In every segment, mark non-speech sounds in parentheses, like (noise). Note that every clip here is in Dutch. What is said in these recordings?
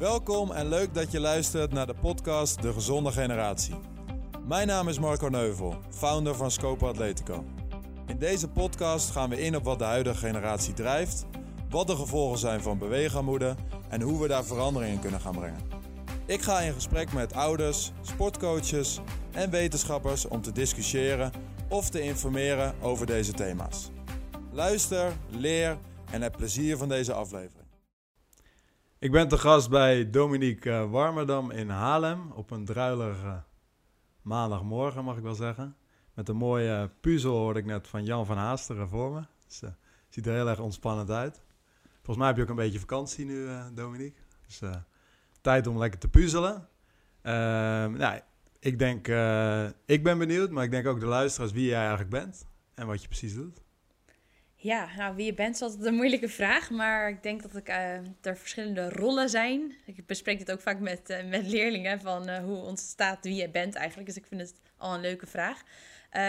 Welkom en leuk dat je luistert naar de podcast De Gezonde Generatie. Mijn naam is Marco Neuvel, founder van Scope Atletico. In deze podcast gaan we in op wat de huidige generatie drijft, wat de gevolgen zijn van beweegarmoede en hoe we daar verandering in kunnen gaan brengen. Ik ga in gesprek met ouders, sportcoaches en wetenschappers om te discussiëren of te informeren over deze thema's. Luister, leer en heb plezier van deze aflevering. Ik ben te gast bij Dominique eh, Warmerdam in Haarlem op een druilige maandagmorgen, mag ik wel zeggen. Met een mooie puzzel hoorde ik net van Jan van Haasteren voor me. Dus, uh, ziet er heel erg ontspannend uit. Volgens mij heb je ook een beetje vakantie nu, uh, Dominique. Dus tijd om lekker te puzzelen. Ehm, nou, ik denk, ik ben benieuwd, maar ik denk ook de luisteraars wie jij eigenlijk bent en wat je precies doet. Ja, nou, wie je bent is altijd een moeilijke vraag. Maar ik denk dat ik, uh, er verschillende rollen zijn. Ik bespreek dit ook vaak met, uh, met leerlingen van uh, hoe ontstaat wie je bent eigenlijk. Dus ik vind het al een leuke vraag.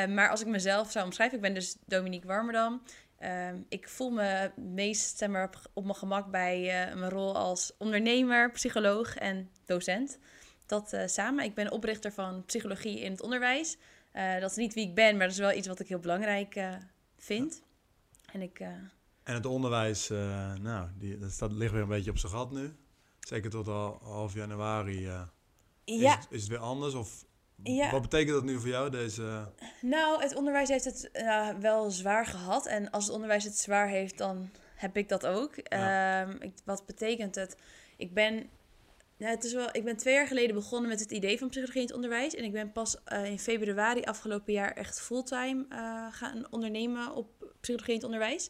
maar als ik mezelf zou omschrijven, ik ben dus Dominique Warmerdam. Ehm, ik voel me meest zeg maar, op mijn gemak bij mijn rol als ondernemer, psycholoog en docent. Dat samen. Ik ben oprichter van psychologie in het onderwijs. dat is niet wie ik ben, maar dat is wel iets wat ik heel belangrijk vind. En, ik, uh... en het onderwijs, uh, nou, die, dat staat, ligt weer een beetje op zijn gat nu. Zeker tot al half januari. Uh, ja. is, is het weer anders? Of ja. Wat betekent dat nu voor jou, deze... Nou, het onderwijs heeft het wel zwaar gehad. En als het onderwijs het zwaar heeft, dan heb ik dat ook. Ja. Um, ik, wat betekent het? Ik ben, nou, het is wel, ik ben twee jaar geleden begonnen met het idee van psychologie in het onderwijs. En ik ben pas uh, in februari afgelopen jaar echt fulltime uh, gaan ondernemen op psychologie in het onderwijs.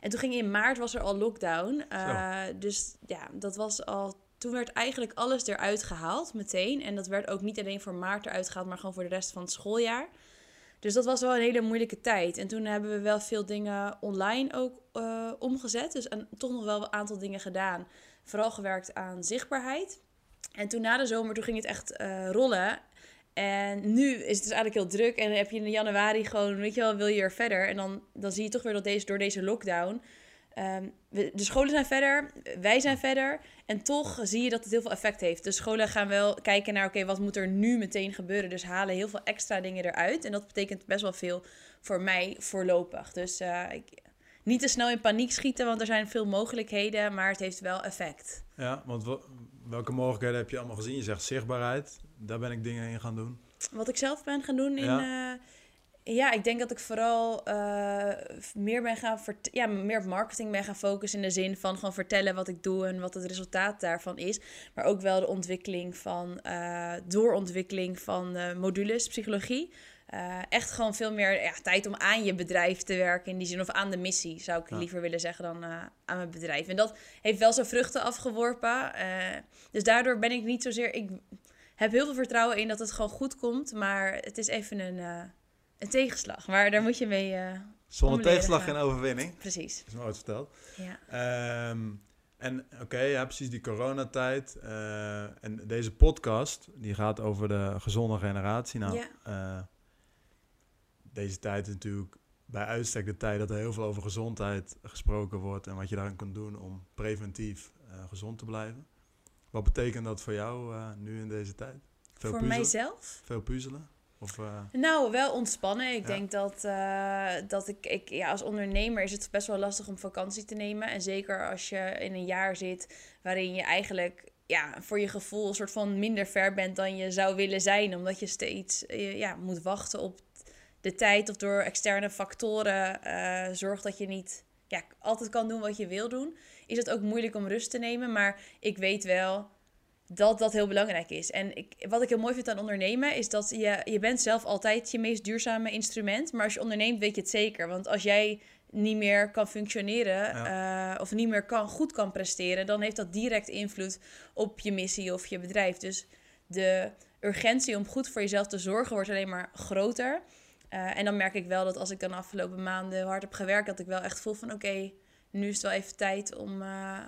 En toen ging in maart was er al lockdown. Uh, dus ja, dat was al. Toen werd eigenlijk alles eruit gehaald meteen. En dat werd ook niet alleen voor maart eruit gehaald, maar gewoon voor de rest van het schooljaar. Dus dat was wel een hele moeilijke tijd. En toen hebben we wel veel dingen online ook omgezet. Dus en toch nog wel een aantal dingen gedaan. Vooral gewerkt aan zichtbaarheid. En toen na de zomer, toen ging het echt uh, rollen. En nu is het dus eigenlijk heel druk. En dan heb je in januari gewoon, weet je wel, wil je er verder. En dan, dan zie je toch weer dat deze, door deze lockdown. Um, de scholen zijn verder, wij zijn verder. En toch zie je dat het heel veel effect heeft. De scholen gaan wel kijken naar, oké, wat moet er nu meteen gebeuren? Dus halen heel veel extra dingen eruit. En dat betekent best wel veel voor mij voorlopig. Dus uh, ik, niet te snel in paniek schieten, want er zijn veel mogelijkheden. Maar het heeft wel effect. Ja, want welke mogelijkheden heb je allemaal gezien? Je zegt zichtbaarheid daar ben ik dingen in gaan doen. Wat ik zelf ben gaan doen in... Ja, uh, ja ik denk dat ik vooral uh, meer ben gaan... Ja, meer op marketing ben gaan focussen in de zin van gewoon vertellen wat ik doe en wat het resultaat daarvan is. Maar ook wel de ontwikkeling van... Uh, doorontwikkeling van modules psychologie. Uh, echt gewoon veel meer ja, tijd om aan je bedrijf te werken in die zin. Of aan de missie, zou ik liever willen zeggen, dan uh, aan mijn bedrijf. En dat heeft wel zijn vruchten afgeworpen. Uh, dus daardoor ben ik niet zozeer... Ik heb heel veel vertrouwen in dat het gewoon goed komt. Maar het is even een, een tegenslag. Maar daar moet je mee. Zonder tegenslag geen overwinning. Precies. Dat is mooi verteld. Ja. Um, en oké, okay, ja, precies die coronatijd. Uh, en deze podcast, die gaat over de gezonde generatie. Nou, ja. Deze tijd is natuurlijk bij uitstek de tijd dat er heel veel over gezondheid gesproken wordt. En wat je daarin kunt doen om preventief gezond te blijven. Wat betekent dat voor jou uh, nu in deze tijd? Veel voor mijzelf? Veel puzzelen? Of, uh... Nou, wel ontspannen. Ik ja. denk dat, uh, dat ik, ik, ja, als ondernemer is het best wel lastig om vakantie te nemen. En zeker als je in een jaar zit waarin je eigenlijk ja, voor je gevoel een soort van minder ver bent dan je zou willen zijn. Omdat je steeds ja, moet wachten op de tijd of door externe factoren uh, zorgt dat je niet ja, altijd kan doen wat je wil doen is het ook moeilijk om rust te nemen. Maar ik weet wel dat dat heel belangrijk is. En ik, wat ik heel mooi vind aan ondernemen is dat je, je bent zelf altijd je meest duurzame instrument. Maar als je onderneemt weet je het zeker. Want als jij niet meer kan functioneren uh, of niet meer kan, goed kan presteren, dan heeft dat direct invloed op je missie of je bedrijf. Dus de urgentie om goed voor jezelf te zorgen wordt alleen maar groter. Uh, en dan merk ik wel dat als ik dan de afgelopen maanden hard heb gewerkt, dat ik wel echt voel van oké, okay, nu is het wel even tijd om, uh,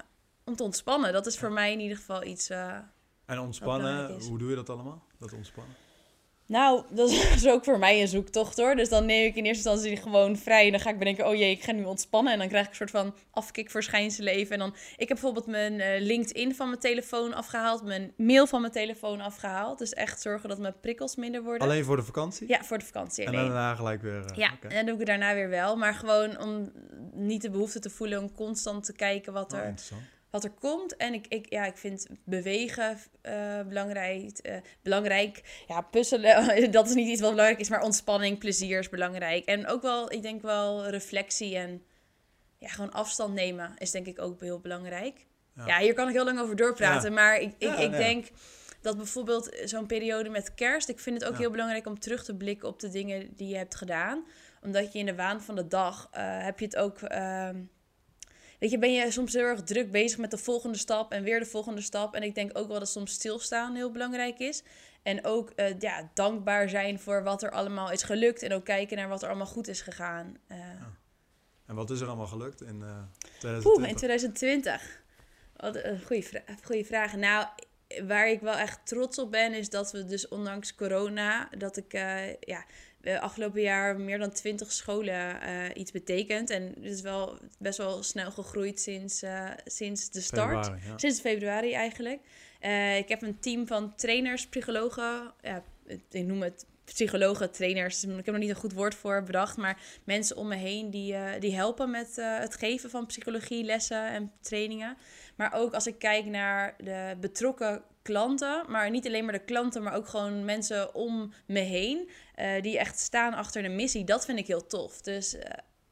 om te ontspannen. Dat is voor mij in ieder geval iets. Uh, en ontspannen, hoe doe je dat allemaal? Dat ontspannen? Nou, dat (laughs) is ook voor mij een zoektocht hoor. Dus dan neem ik in eerste instantie gewoon vrij. En dan ga ik bedenken, oh jee, ik ga nu ontspannen. En dan krijg ik een soort van afkikverschijnselen even. En dan, ik heb bijvoorbeeld mijn uh, LinkedIn van mijn telefoon afgehaald. Mijn mail van mijn telefoon afgehaald. Dus echt zorgen dat mijn prikkels minder worden. Alleen voor de vakantie? Ja, voor de vakantie. En daarna gelijk weer... Uh, ja, en dan doe ik het daarna weer wel. Maar gewoon om niet de behoefte te voelen om constant te kijken wat Oh, er interessant. Wat er komt. En ik, ik, ja, ik vind bewegen uh, belangrijk. Uh, belangrijk. Ja, puzzelen, (laughs) dat is niet iets wat belangrijk is, maar ontspanning, plezier is belangrijk. En ook wel, ik denk wel reflectie en ja, gewoon afstand nemen is denk ik ook heel belangrijk. Ja, ja hier kan ik heel lang over doorpraten, ja. maar ik, ik, ja, ik denk dat bijvoorbeeld zo'n periode met kerst, ik vind het ook heel belangrijk om terug te blikken op de dingen die je hebt gedaan. Omdat je in de waan van de dag uh, heb je het ook. Weet je, ben je soms heel erg druk bezig met de volgende stap en weer de volgende stap. En ik denk ook wel dat soms stilstaan heel belangrijk is. En ook uh, ja, dankbaar zijn voor wat er allemaal is gelukt. En ook kijken naar wat er allemaal goed is gegaan. Uh, ja. En wat is er allemaal gelukt in uh, 2020? Oeh, in 2020. Wat een goede, vra goede vraag. Nou, waar ik wel echt trots op ben, is dat we dus ondanks corona, dat ik uh, ja, afgelopen jaar meer dan twintig scholen uh, iets betekent. En het is wel best wel snel gegroeid sinds, uh, sinds de start. Februari, ja. Sinds februari eigenlijk. Ik heb een team van trainers, psychologen. Ja, ik noem het psychologen, trainers. Ik heb er nog niet een goed woord voor bedacht. Maar mensen om me heen die, die helpen met het geven van psychologie, lessen en trainingen. Maar ook als ik kijk naar de betrokken klanten, maar niet alleen maar de klanten, maar ook gewoon mensen om me heen, uh, die echt staan achter de missie. Dat vind ik heel tof. Dus uh,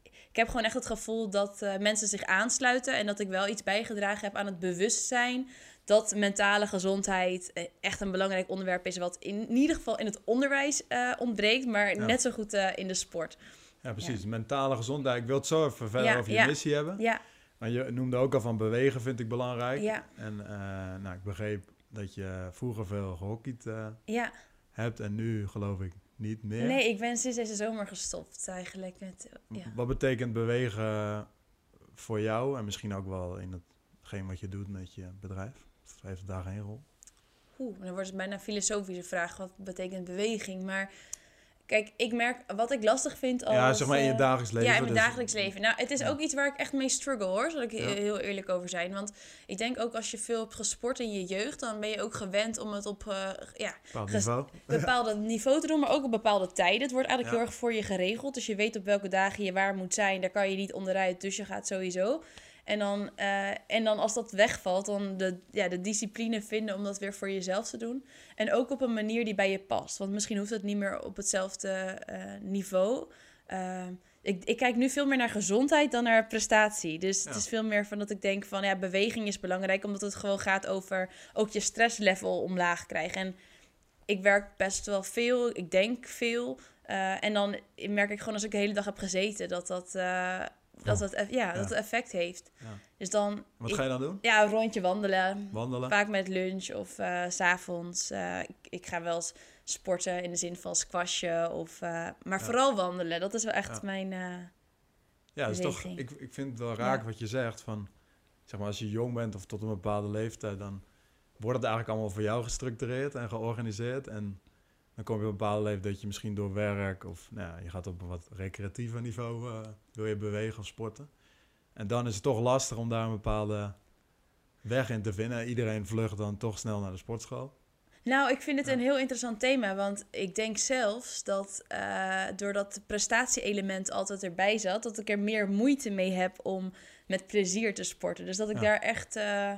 ik heb gewoon echt het gevoel dat uh, mensen zich aansluiten en dat ik wel iets bijgedragen heb aan het bewustzijn dat mentale gezondheid echt een belangrijk onderwerp is, wat in, ieder geval in het onderwijs ontbreekt, maar ja. net zo goed in de sport. Ja, precies. Ja. Mentale gezondheid. Ik wil het zo even verder ja, over je missie hebben. Ja. Maar je noemde ook al van bewegen, vind ik belangrijk. Ja. En nou, ik begreep dat je vroeger veel gehockeyd ja. hebt en nu geloof ik niet meer. Nee, ik ben sinds deze zomer gestopt eigenlijk. Met, ja. Wat betekent bewegen voor jou en misschien ook wel in hetgeen wat je doet met je bedrijf? Of heeft het daar geen rol? Oeh, dan wordt het bijna een filosofische vraag. Wat betekent beweging? Maar Kijk, ik merk wat ik lastig vind als... Ja, zeg maar in je dagelijks leven. Ja, in mijn dus- dagelijks leven. Nou, het is ook iets waar ik echt mee struggle, hoor. Zal ik Ja. heel eerlijk over zijn. Want ik denk ook als je veel hebt gesport in je jeugd... dan ben je ook gewend om het op eh, ja, Bepaald niveau. (laughs) bepaalde niveau te doen... maar ook op bepaalde tijden. Het wordt eigenlijk Ja. heel erg voor je geregeld. Dus je weet op welke dagen je waar moet zijn. Daar kan je niet onderuit, dus je gaat sowieso... En dan, eh, en dan als dat wegvalt, dan de, ja, de discipline vinden om dat weer voor jezelf te doen. En ook op een manier die bij je past. Want misschien hoeft het niet meer op hetzelfde eh, niveau. Eh, ik, ik kijk nu veel meer naar gezondheid dan naar prestatie. Dus Ja. het is veel meer van dat ik denk van ja, beweging is belangrijk. Omdat het gewoon gaat over ook je stresslevel omlaag krijgen. En ik werk best wel veel, ik denk veel. En dan merk ik gewoon als ik de hele dag heb gezeten dat dat, dat, dat, ja, dat Ja. effect heeft. Ja. Dus dan Wat ik- ga je dan doen? ja, een rondje wandelen. Wandelen? Vaak met lunch of eh, s s'avonds. ik, ik ga wel eens sporten in de zin van squashen. Of, eh, maar vooral wandelen. Dat is wel echt mijn... eh, Ja, is toch, ik, ik vind het wel raak wat je zegt. Van, zeg maar, als je jong bent of tot een bepaalde leeftijd, dan wordt het eigenlijk allemaal voor jou gestructureerd en georganiseerd. En dan kom je op een bepaalde leeftijd dat je misschien door werk of nou, ja, je gaat op een wat recreatiever niveau, eh, wil je bewegen of sporten. En dan is het toch lastig om daar een bepaalde weg in te vinden. Iedereen vlucht dan toch snel naar de sportschool. Nou, ik vind het Ja. een heel interessant thema. Want ik denk zelfs dat eh, doordat het prestatie-element altijd erbij zat... dat ik er meer moeite mee heb om met plezier te sporten. Dus dat ik Ja. daar echt... eh,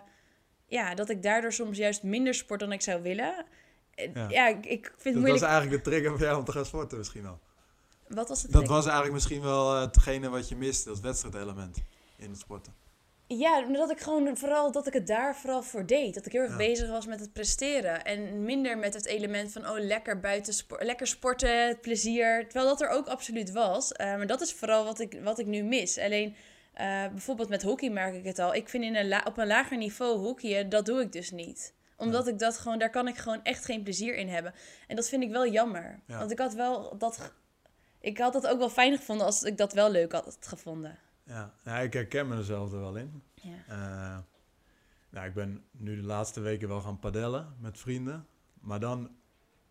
ja, dat ik daardoor soms juist minder sport dan ik zou willen. Ja. Ja, ik, ik vind het Dat moeilijk... was eigenlijk de trigger voor jou om te gaan sporten misschien wel. Wat was het? Dat was eigenlijk misschien wel eh, hetgene wat je miste, dat wedstrijdelement in het sporten. Ja, omdat ik gewoon vooral dat ik het daar vooral voor deed. Dat ik heel erg Ja. bezig was met het presteren. En minder met het element van oh, lekker buiten spo- lekker sporten, het plezier. Terwijl dat er ook absoluut was. Eh, maar dat is vooral wat ik, wat ik nu mis. Alleen eh, bijvoorbeeld met hockey merk ik het al. Ik vind in een la- op een lager niveau hockeyen, dat doe ik dus niet. Omdat ik dat gewoon, daar kan ik gewoon echt geen plezier in hebben. En dat vind ik wel jammer. Ja. Want ik had wel dat. Ik had het ook wel fijn gevonden als ik dat wel leuk had gevonden. Ja, ja ik herken me er zelf er wel in. Ja. Eh, nou, ik ben nu de laatste weken wel gaan padellen met vrienden. Maar dan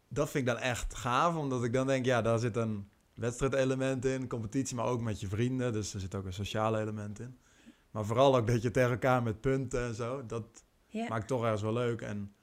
dat vind ik dan echt gaaf, omdat ik dan denk, ja, daar zit een wedstrijdelement in, competitie, maar ook met je vrienden. Dus er zit ook een sociale element in. Maar vooral ook dat je tegen elkaar met punten en zo, dat Ja. maakt toch ergens wel leuk. En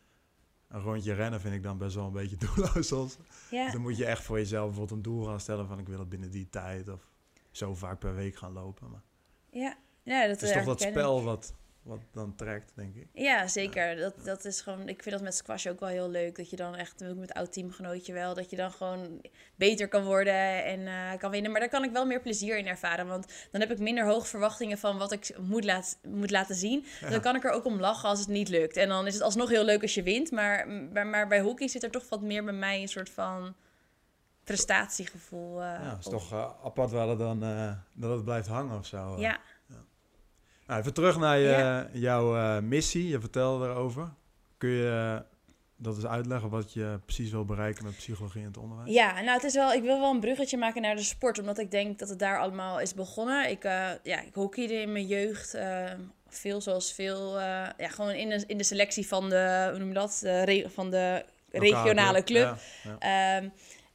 een rondje rennen vind ik dan best wel een beetje (laughs) doelloos. Ja. Dan moet je echt voor jezelf bijvoorbeeld een doel gaan stellen van ik wil het binnen die tijd of zo vaak per week gaan lopen. Maar Ja. ja, dat het is toch dat spel wat, wat dan trekt, denk ik. Ja, zeker. Dat, dat is gewoon, ik vind dat met squash ook wel heel leuk. Dat je dan echt, ook met oud teamgenootje wel, dat je dan gewoon beter kan worden en eh, kan winnen. Maar daar kan ik wel meer plezier in ervaren. Want dan heb ik minder hoge verwachtingen van wat ik moet, laat, moet laten zien. Ja. Dan kan ik er ook om lachen als het niet lukt. En dan is het alsnog heel leuk als je wint. Maar, maar, maar bij hockey zit er toch wat meer bij mij een soort van prestatiegevoel. eh, Ja, is op. toch eh, apart het dan dat het blijft hangen of zo. Ja, Nou, even terug naar je, Ja. jouw eh, missie. Je vertelde erover. Kun je eh, dat eens uitleggen wat je precies wil bereiken met psychologie in het onderwijs? Ja, nou het is wel, ik wil wel een bruggetje maken naar de sport, omdat ik denk dat het daar allemaal is begonnen. Ik, eh ja, ik hockeyde in mijn jeugd, veel zoals veel, ja, gewoon in de, in de selectie van de, hoe noem je dat, de van de regionale club. Ja, ja. Ehm,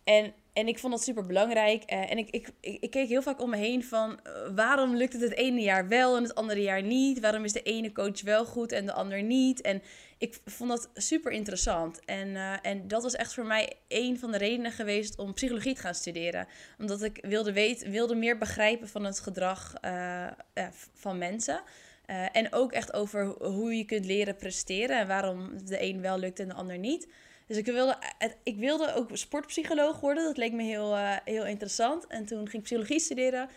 en, en ik vond dat super belangrijk. en ik, ik, ik, keek heel vaak om me heen van eh, waarom lukt het het ene jaar wel en het andere jaar niet? Waarom is de ene coach wel goed en de ander niet? En ik vond dat super interessant. En, eh, en dat was echt voor mij een van de redenen geweest om psychologie te gaan studeren. Omdat ik wilde, weten, wilde meer begrijpen van het gedrag eh, van mensen. Eh, en ook echt over hoe je kunt leren presteren en waarom de een wel lukt en de ander niet. Dus ik wilde, het- ik wilde ook sportpsycholoog worden. Dat leek me heel, eh, heel interessant. En toen ging ik psychologie studeren.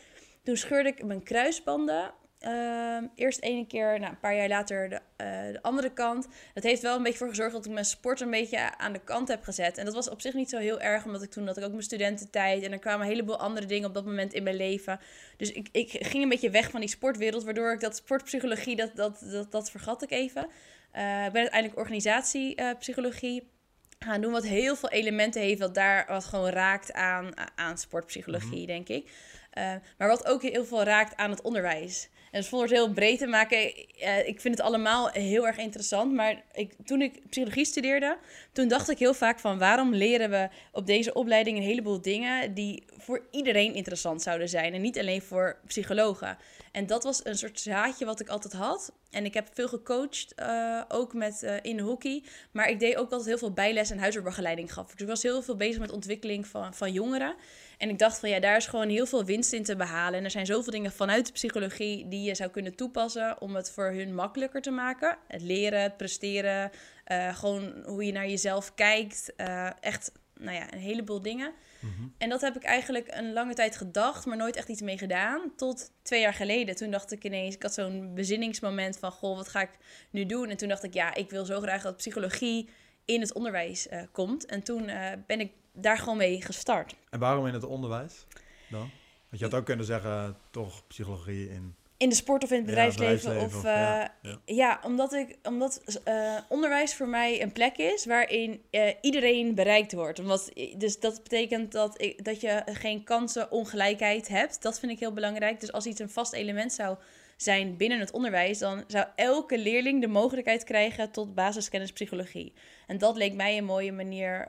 Toen scheurde ik mijn kruisbanden. Ehm, eerst ene keer, nou, een paar jaar later de, eh, de andere kant. Dat heeft wel een beetje voor gezorgd dat ik mijn sport een beetje aan de kant heb gezet. En dat was op zich niet zo heel erg, omdat ik toen had ik ook mijn studententijd. En er kwamen een heleboel andere dingen op dat moment in mijn leven. Dus ik, ik ging een beetje weg van die sportwereld, waardoor ik dat sportpsychologie, dat, dat, dat, dat vergat ik even. Eh, ik ben uiteindelijk organisatiepsychologie gaan doen, wat heel veel elementen heeft, wat daar wat gewoon raakt aan, aan sportpsychologie, denk ik. Eh, maar wat ook heel veel raakt aan het onderwijs. En dus het heel breed te maken, eh, ik vind het allemaal heel erg interessant. Maar ik, toen ik psychologie studeerde, toen dacht ik heel vaak van waarom leren we op deze opleiding een heleboel dingen die voor iedereen interessant zouden zijn. En niet alleen voor psychologen. En dat was een soort zaadje wat ik altijd had. En ik heb veel gecoacht, eh, ook met, eh, in hockey. Maar ik deed ook altijd heel veel bijles en huiswerkbegeleiding gaf. Dus ik was heel veel bezig met ontwikkeling van, van jongeren. En ik dacht van ja, daar is gewoon heel veel winst in te behalen. En er zijn zoveel dingen vanuit de psychologie die je zou kunnen toepassen om het voor hun makkelijker te maken. Het leren, het presteren, eh, gewoon hoe je naar jezelf kijkt. eh, echt, nou ja, een heleboel dingen. Mhm. En dat heb ik eigenlijk een lange tijd gedacht, maar nooit echt iets mee gedaan. Tot twee jaar geleden. Toen dacht ik ineens, ik had zo'n bezinningsmoment van, goh, wat ga ik nu doen? En toen dacht ik, ja, ik wil zo graag dat psychologie in het onderwijs eh, komt. En toen ben ik daar gewoon mee gestart. En waarom in het onderwijs dan? Want je had ook kunnen zeggen, toch psychologie in... In de sport of in het Ja, bedrijfsleven. bedrijfsleven of, ja, eh, ja. ja, omdat, ik, omdat eh, onderwijs voor mij een plek is waarin eh, iedereen bereikt wordt. Omdat, dus dat betekent dat, ik, dat je geen kansenongelijkheid hebt. Dat vind ik heel belangrijk. Dus als iets een vast element zou zijn binnen het onderwijs, dan zou elke leerling de mogelijkheid krijgen tot basiskennis psychologie. En dat leek mij een mooie manier.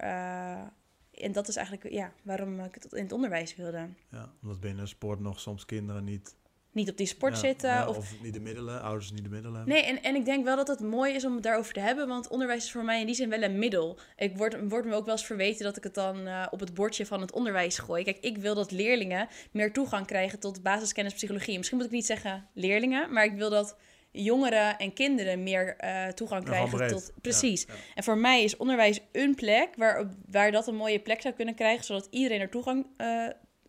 En dat is eigenlijk ja, waarom ik het in het onderwijs wilde. Ja, omdat binnen sport nog soms kinderen niet... Niet op die sport ja, zitten. ja, of of niet de middelen, ouders niet de middelen hebben. Nee, en, en ik denk wel dat het mooi is om het daarover te hebben, want onderwijs is voor mij in die zin wel een middel. Ik word, word me ook wel eens verweten dat ik het dan eh, op het bordje van het onderwijs gooi. Kijk, ik wil dat leerlingen meer toegang krijgen tot basiskennis psychologie. Misschien moet ik niet zeggen leerlingen, maar ik wil dat jongeren en kinderen meer eh, toegang krijgen tot... Precies. Ja, ja. En voor mij is onderwijs een plek waar, waar dat een mooie plek zou kunnen krijgen, zodat iedereen er toegang eh,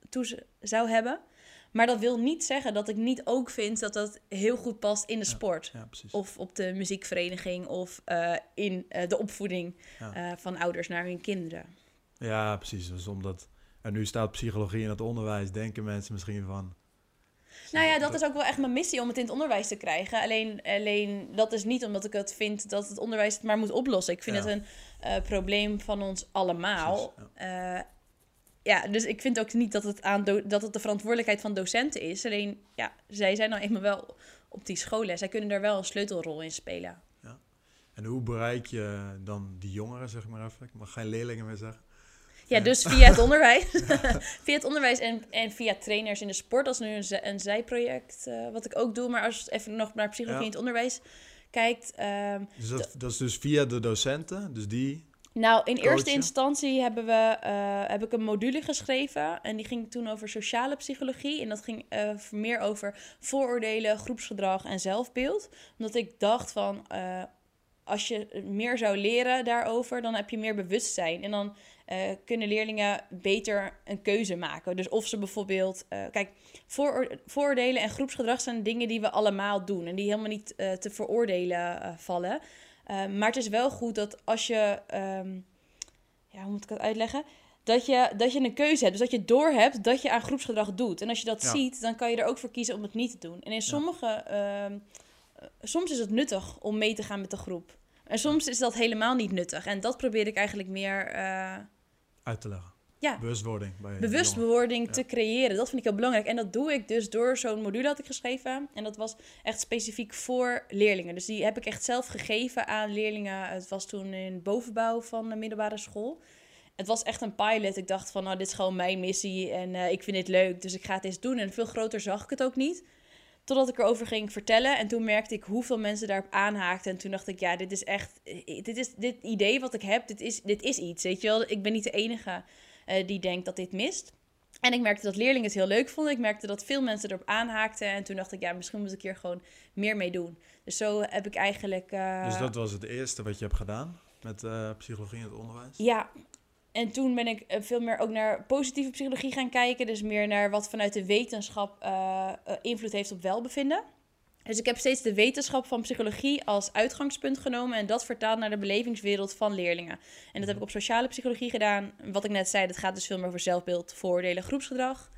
toe zou hebben. Maar dat wil niet zeggen dat ik niet ook vind dat dat heel goed past in de Ja. sport. Ja. Of op de muziekvereniging of eh, in de opvoeding Ja. van ouders naar hun kinderen. Ja, precies. Dus omdat... En nu staat psychologie in het onderwijs, denken mensen misschien van... Nou ja, dat is ook wel echt mijn missie om het in het onderwijs te krijgen. Alleen, alleen dat is niet omdat ik het vind dat het onderwijs het maar moet oplossen. Ik vind Ja. het een eh, probleem van ons allemaal. Precies, ja. ja, dus ik vind ook niet dat het, aan dat het de verantwoordelijkheid van docenten is. Alleen, ja, zij zijn nou eenmaal wel op die scholen. Zij kunnen daar wel een sleutelrol in spelen. En hoe bereik je dan die jongeren, zeg maar even? Ik mag geen leerlingen meer zeggen. Ja, dus via het (laughs) onderwijs. (laughs) via het onderwijs en, en via trainers in de sport. Dat is nu een, een zijproject uh, wat ik ook doe. Maar als je even nog naar psychologie in het onderwijs kijkt... Um, dus dat, dat, is dus via de docenten, dus die... Nou, in eerste instantie hebben we, uh, heb ik een module geschreven. En die ging toen over sociale psychologie. En dat ging uh, meer over vooroordelen, groepsgedrag en zelfbeeld. Omdat ik dacht van, uh, als je meer zou leren daarover, dan heb je meer bewustzijn. En dan uh, kunnen leerlingen beter een keuze maken. Dus of ze bijvoorbeeld. Uh, kijk, vooroordelen en groepsgedrag zijn dingen die we allemaal doen en die helemaal niet uh, te veroordelen vallen. maar het is wel goed dat als je. Um, ja, hoe moet ik het uitleggen? Dat je, dat je een keuze hebt. Dus dat je doorhebt dat je aan groepsgedrag doet. En als je dat ja. ziet, dan kan je er ook voor kiezen om het niet te doen. En in sommige. Ja. Uh, soms is het nuttig om mee te gaan met de groep. En soms is dat helemaal niet nuttig. En dat probeer ik eigenlijk meer uh, uit te leggen. Ja. Bewustwording. Bij Bewustwording ja. te creëren. Dat vind ik heel belangrijk. En dat doe ik dus door zo'n module had ik geschreven. En dat was echt specifiek voor leerlingen. Dus die heb ik echt zelf gegeven aan leerlingen. Het was toen in bovenbouw van de middelbare school. Het was echt een pilot. Ik dacht van, nou, dit is gewoon mijn missie en uh, ik vind dit leuk. Dus ik ga het eens doen. En veel groter zag ik het ook niet. Totdat ik erover ging vertellen. En toen merkte ik hoeveel mensen daarop aanhaakten. En toen dacht ik, ja, dit is echt. Dit, is, dit idee wat ik heb, dit is, dit is iets. Weet je wel, ik ben niet de enige uh, die denkt dat dit mist. En ik merkte dat leerlingen het heel leuk vonden. Ik merkte dat veel mensen erop aanhaakten. En toen dacht ik, ja, misschien moet ik hier gewoon meer mee doen. Dus zo heb ik eigenlijk. Uh... Dus dat was het eerste wat je hebt gedaan met uh, psychologie in het onderwijs? Ja, en toen ben ik eh, veel meer ook naar positieve psychologie gaan kijken. Dus meer naar wat vanuit de wetenschap uh, invloed heeft op welbevinden. Dus ik heb steeds de wetenschap van psychologie als uitgangspunt genomen en dat vertaald naar de belevingswereld van leerlingen. En dat heb ik op sociale psychologie gedaan. Wat ik net zei, dat gaat dus veel meer over zelfbeeld, voordelen, groepsgedrag.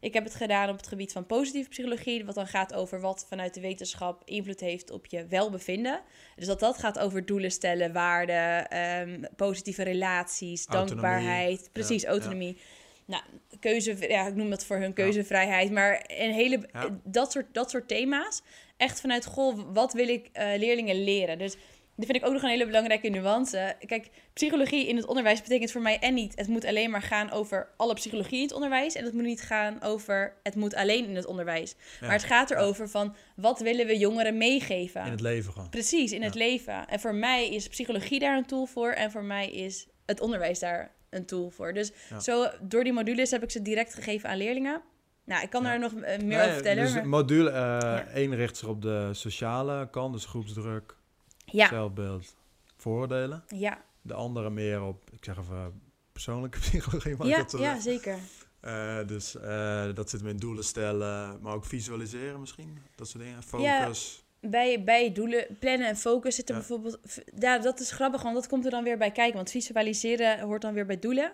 Ik heb het gedaan op het gebied van positieve psychologie, wat dan gaat over wat vanuit de wetenschap invloed heeft op je welbevinden. Dus dat dat gaat over doelen stellen, waarden, um, positieve relaties, dankbaarheid, precies, autonomie. Nou, keuze, ja, ik noem dat voor hun keuzevrijheid, maar een hele, dat, soort, dat soort thema's. Echt vanuit, goh, wat wil ik uh, leerlingen leren? Dus dat vind ik ook nog een hele belangrijke nuance. Kijk, psychologie in het onderwijs betekent voor mij en niet... het moet alleen maar gaan over alle psychologie in het onderwijs... en het moet niet gaan over het moet alleen in het onderwijs. maar het gaat erover van wat willen we jongeren meegeven. In het leven gewoon. Precies, in het leven. En voor mij is psychologie daar een tool voor... en voor mij is het onderwijs daar een tool voor. Dus zo door die modules heb ik ze direct gegeven aan leerlingen... Nou, ik kan daar nog eh, meer over vertellen. Dus module 1 uh, richt zich op de sociale kant, dus groepsdruk, ja. zelfbeeld, vooroordelen. Ja. De andere meer op, ik zeg even, persoonlijke (laughs) psychologie. Ja, ja zeker. Uh, dus uh, dat zit me in doelen stellen, maar ook visualiseren misschien, dat soort dingen. Focus. Ja, bij, bij doelen, plannen en focus zit ja. bijvoorbeeld... Ja, dat is grappig, want dat komt er dan weer bij kijken. Want visualiseren hoort dan weer bij doelen.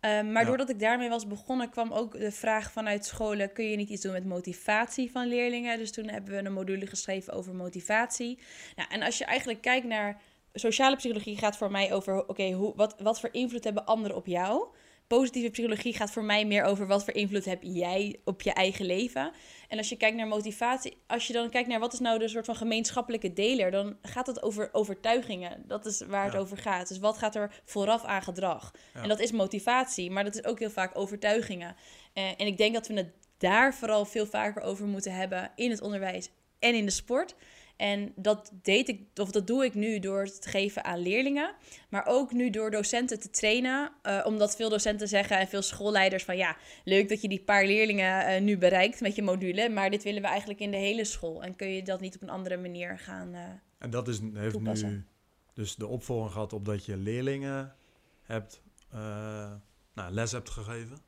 Um, maar ja. doordat ik daarmee was begonnen, kwam ook de vraag vanuit scholen: kun je niet iets doen met motivatie van leerlingen? Dus toen hebben we een module geschreven over motivatie. Nou, en als je eigenlijk kijkt naar sociale psychologie, gaat voor mij over: oké, okay, wat, wat voor invloed hebben anderen op jou? Positieve psychologie gaat voor mij meer over wat voor invloed heb jij op je eigen leven. En als je kijkt naar motivatie, als je dan kijkt naar wat is nou de soort van gemeenschappelijke deler, dan gaat het over overtuigingen. Dat is waar het over gaat. Dus wat gaat er vooraf aan gedrag? Ja. En dat is motivatie, maar dat is ook heel vaak overtuigingen. Uh, en ik denk dat we het daar vooral veel vaker over moeten hebben in het onderwijs en in de sport. En dat deed ik, of dat doe ik nu door het te geven aan leerlingen. Maar ook nu door docenten te trainen. Uh, omdat veel docenten zeggen en veel schoolleiders van ja, leuk dat je die paar leerlingen uh, nu bereikt met je module. Maar dit willen we eigenlijk in de hele school. En kun je dat niet op een andere manier gaan. Uh, en dat is, heeft toepassen. nu dus de opvolging gehad op dat je leerlingen hebt, nou, les hebt gegeven.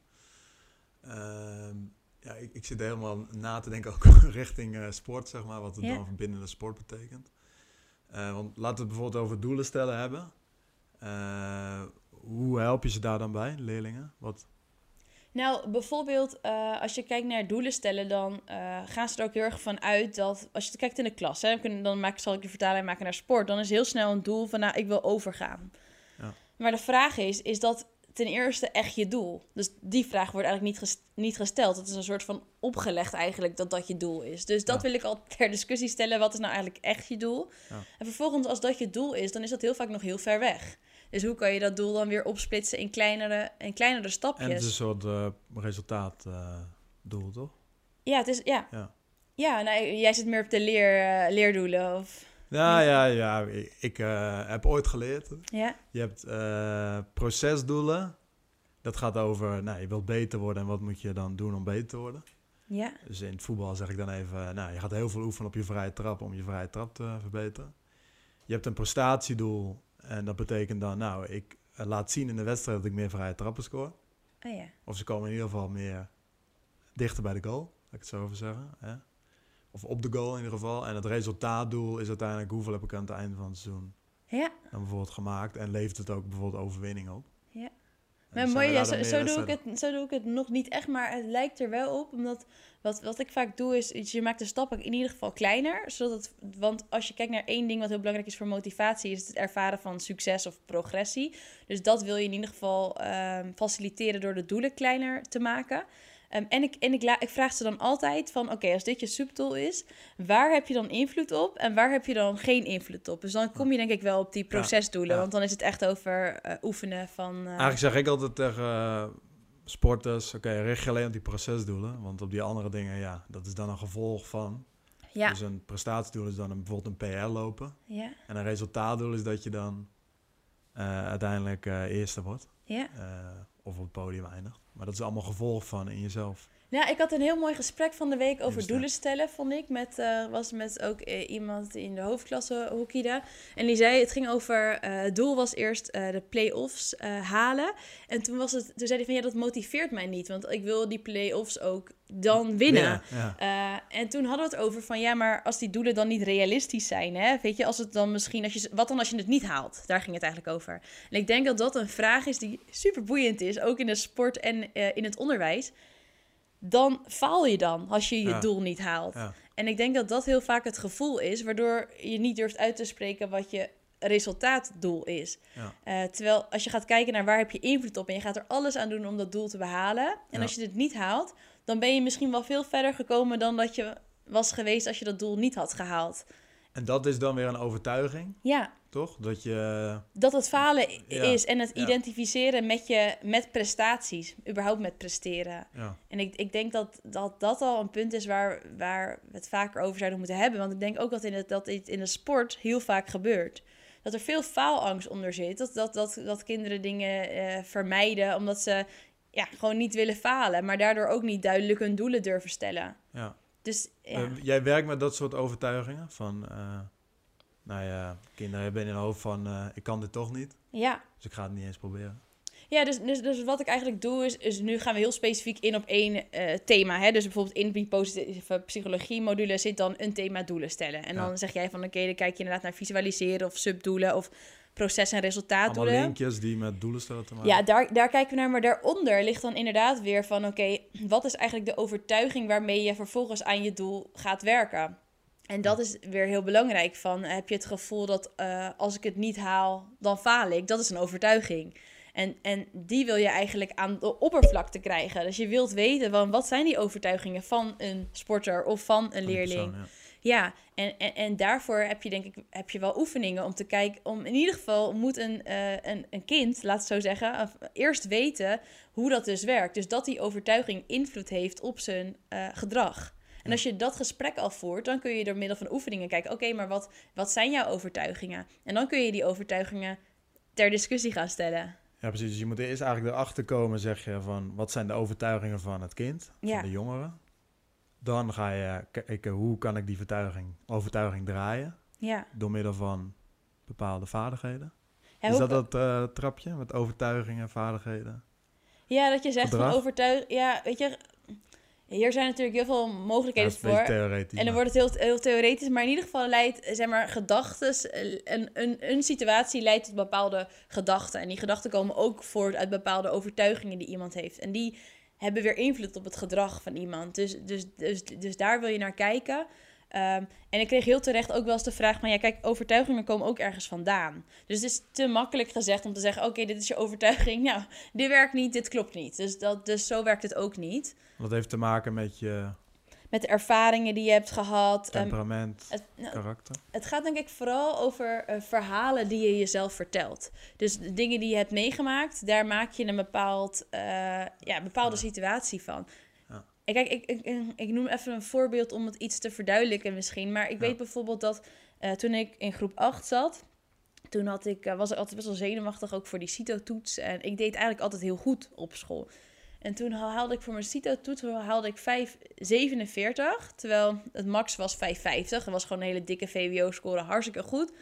Ehm, ja, ik, ik zit helemaal na te denken ook (laughs) richting uh, sport, zeg maar, wat het ja. dan binnen de sport betekent. Uh, want laten we het bijvoorbeeld over doelen stellen hebben. Uh, hoe help je ze daar dan bij, leerlingen? Wat? Nou, bijvoorbeeld als je kijkt naar doelen stellen, dan gaan ze er ook heel erg van uit dat als je kijkt in de klas, hè, dan maak, zal ik je vertaling maken naar sport, dan is heel snel een doel van nou, ik wil overgaan. Ja. Maar de vraag is, is dat ten eerste echt je doel? Dus die vraag wordt eigenlijk niet, niet gesteld. Het is een soort van opgelegd eigenlijk dat dat je doel is. Dus dat wil ik al ter discussie stellen. Wat is nou eigenlijk echt je doel? Ja. En vervolgens, als dat je doel is, dan is dat heel vaak nog heel ver weg. Dus hoe kan je dat doel dan weer opsplitsen in kleinere, in kleinere stapjes? En het is een soort uh, resultaatdoel, toch? Ja, het is, ja. Ja. Ja, nou, jij zit meer op de leer, leerdoelen, of... Ja, ja, ja. Ik, ik heb ooit geleerd. Ja. Je hebt procesdoelen. Dat gaat over, nou, je wilt beter worden en wat moet je dan doen om beter te worden. Ja. Dus in het voetbal zeg ik dan even, nou, je gaat heel veel oefenen op je vrije trap om je vrije trap te verbeteren. Je hebt een prestatiedoel en dat betekent dan, nou, ik eh, laat zien in de wedstrijd dat ik meer vrije trappen score. Oh ja. Of ze komen in ieder geval meer dichter bij de goal, laat ik het zo over zeggen. Hè? Of op de goal in ieder geval. En het resultaatdoel is uiteindelijk hoeveel heb ik aan het einde van het seizoen ja. dan bijvoorbeeld gemaakt. En levert het ook bijvoorbeeld overwinning op. Ja. Maar mooi, ja, zo, zo, doe ik het, zo doe ik het nog niet echt, maar het lijkt er wel op. Omdat wat, wat ik vaak doe is, je maakt de stappen in ieder geval kleiner. Zodat het, want als je kijkt naar één ding wat heel belangrijk is voor motivatie, is het ervaren van succes of progressie. Dus dat wil je in ieder geval um, faciliteren door de doelen kleiner te maken. Um, en ik, en ik, ik, vraag ze dan altijd van, oké, als dit je subdoel is, waar heb je dan invloed op en waar heb je dan geen invloed op? Dus dan kom je denk ik wel op die procesdoelen, want dan is het echt over uh, oefenen van... Uh... Eigenlijk zeg ik altijd tegen uh, sporters, oké, okay, richt je alleen op die procesdoelen, want op die andere dingen, ja, dat is dan een gevolg van... Ja. Dus een prestatiedoel is dan een, bijvoorbeeld een PR lopen. Ja. En een resultaatdoel is dat je dan uiteindelijk eerste wordt. Ja. of op het podium eindigt. Maar dat is allemaal gevolg van in jezelf. Ja, ik had een heel mooi gesprek van de week over doelen stellen, vond ik. Met, uh, was met ook uh, iemand in de hoofdklasse, Hokida. En die zei, het ging over, uh, het doel was eerst de play-offs halen. En toen, was het, toen zei hij van, ja, dat motiveert mij niet. Want ik wil die play-offs ook dan winnen. Ja, ja. en toen hadden we het over van, ja, maar als die doelen dan niet realistisch zijn, hè? Weet je, als het dan misschien, als je, wat dan als je het niet haalt? Daar ging het eigenlijk over. En ik denk dat dat een vraag is die super boeiend is, ook in de sport en in het onderwijs dan faal je dan als je je Ja. doel niet haalt. Ja. En ik denk dat dat heel vaak het gevoel is, waardoor je niet durft uit te spreken wat je resultaatdoel is. Ja. Eh, terwijl als je gaat kijken naar waar heb je invloed op en je gaat er alles aan doen om dat doel te behalen. En als je het niet haalt, dan ben je misschien wel veel verder gekomen dan dat je was geweest als je dat doel niet had gehaald. En dat is dan weer een overtuiging, Ja, toch? Dat je... dat het falen Ja, is en het ja. identificeren met je met prestaties, überhaupt met presteren. Ja, En ik, ik denk dat, dat dat al een punt is waar, waar we het vaker over zouden moeten hebben. Want ik denk ook dat, in het, dat dit in de sport heel vaak gebeurt. Dat er veel faalangst onder zit. Dat, dat, dat, dat kinderen dingen eh, vermijden omdat ze ja, gewoon niet willen falen. Maar daardoor ook niet duidelijk hun doelen durven stellen. ja. Dus ja, Eh, jij werkt met dat soort overtuigingen van... eh, nou ja, kinderen hebben in hun hoofd van... eh, ik kan dit toch niet, ja. dus ik ga het niet eens proberen. Ja, dus, dus, dus wat ik eigenlijk doe is, is nu gaan we heel specifiek in op één eh, thema. Hè? Dus bijvoorbeeld in die positieve psychologie module zit dan een thema doelen stellen. En Ja. dan zeg jij van oké, dan kijk je inderdaad naar visualiseren of subdoelen of proces- en Allemaal resultaatdoelen. linkjes die met doelen stellen te maken. Ja, daar, daar kijken we naar. Maar daaronder ligt dan inderdaad weer van... oké, wat is eigenlijk de overtuiging... waarmee je vervolgens aan je doel gaat werken? En dat is weer heel belangrijk. Van, heb je het gevoel dat eh, als ik het niet haal, dan faal ik? Dat is een overtuiging. En, en die wil je eigenlijk aan de oppervlakte krijgen. Dus je wilt weten, van, wat zijn die overtuigingen van een sporter of van een leerling? persoon, ja. Ja, en, en, en daarvoor heb je denk ik heb je wel oefeningen om te kijken. Om in ieder geval moet een, eh, een, een kind, laat het zo zeggen, of eerst weten hoe dat dus werkt. Dus dat die overtuiging invloed heeft op zijn eh, gedrag. En als je dat gesprek al voert, dan kun je door middel van oefeningen kijken: oké, maar wat, wat zijn jouw overtuigingen? En dan kun je die overtuigingen ter discussie gaan stellen. Ja, precies. Dus je moet eerst eigenlijk erachter komen, zeg je, van wat zijn de overtuigingen van het kind, Ja. van de jongeren. Dan ga je kijken, hoe kan ik die overtuiging, overtuiging draaien? Ja. Door middel van bepaalde vaardigheden. Ja, is dat dat eh, trapje met overtuigingen, vaardigheden? ja, dat je zegt van Gedrag? overtuig. Ja, weet je, hier zijn natuurlijk heel veel Ja, mogelijkheden een voor. theoretisch. En dan wordt het heel, heel theoretisch, maar in ieder geval leidt, zeg maar, gedachten, een, een, een situatie leidt tot bepaalde gedachten. En die gedachten komen ook voort uit bepaalde overtuigingen die iemand heeft. En die hebben weer invloed op het gedrag van iemand. Dus, dus, dus, dus daar wil je naar kijken. Ehm, en ik kreeg heel terecht ook wel eens de vraag: maar ja, kijk, overtuigingen komen ook ergens vandaan. Dus het is te makkelijk gezegd om te zeggen: oké, dit is je overtuiging. (laughs) Nou, dit werkt niet, dit klopt niet. Dus, dat, dus zo werkt het ook niet. Dat heeft te maken met je... met de ervaringen die je hebt gehad. Ehm, Temperament, het, nou, karakter. het gaat denk ik vooral over eh, verhalen die je jezelf vertelt. Dus de dingen die je hebt meegemaakt, daar maak je een bepaald, eh, ja, bepaalde Ja. situatie van. Ja. En Kijk, ik, ik, ik- ik noem even een voorbeeld om het iets te verduidelijken misschien. Maar ik weet bijvoorbeeld dat eh, toen ik in groep 8 zat, toen had ik, was ik altijd best wel zenuwachtig ook voor die CITO-toets. En ik deed eigenlijk altijd heel goed op school. En toen haal- haalde ik voor mijn CITO-toets haalde ik 5,47. Terwijl het max was 5,50. Dat was gewoon een hele dikke VWO-score, hartstikke goed.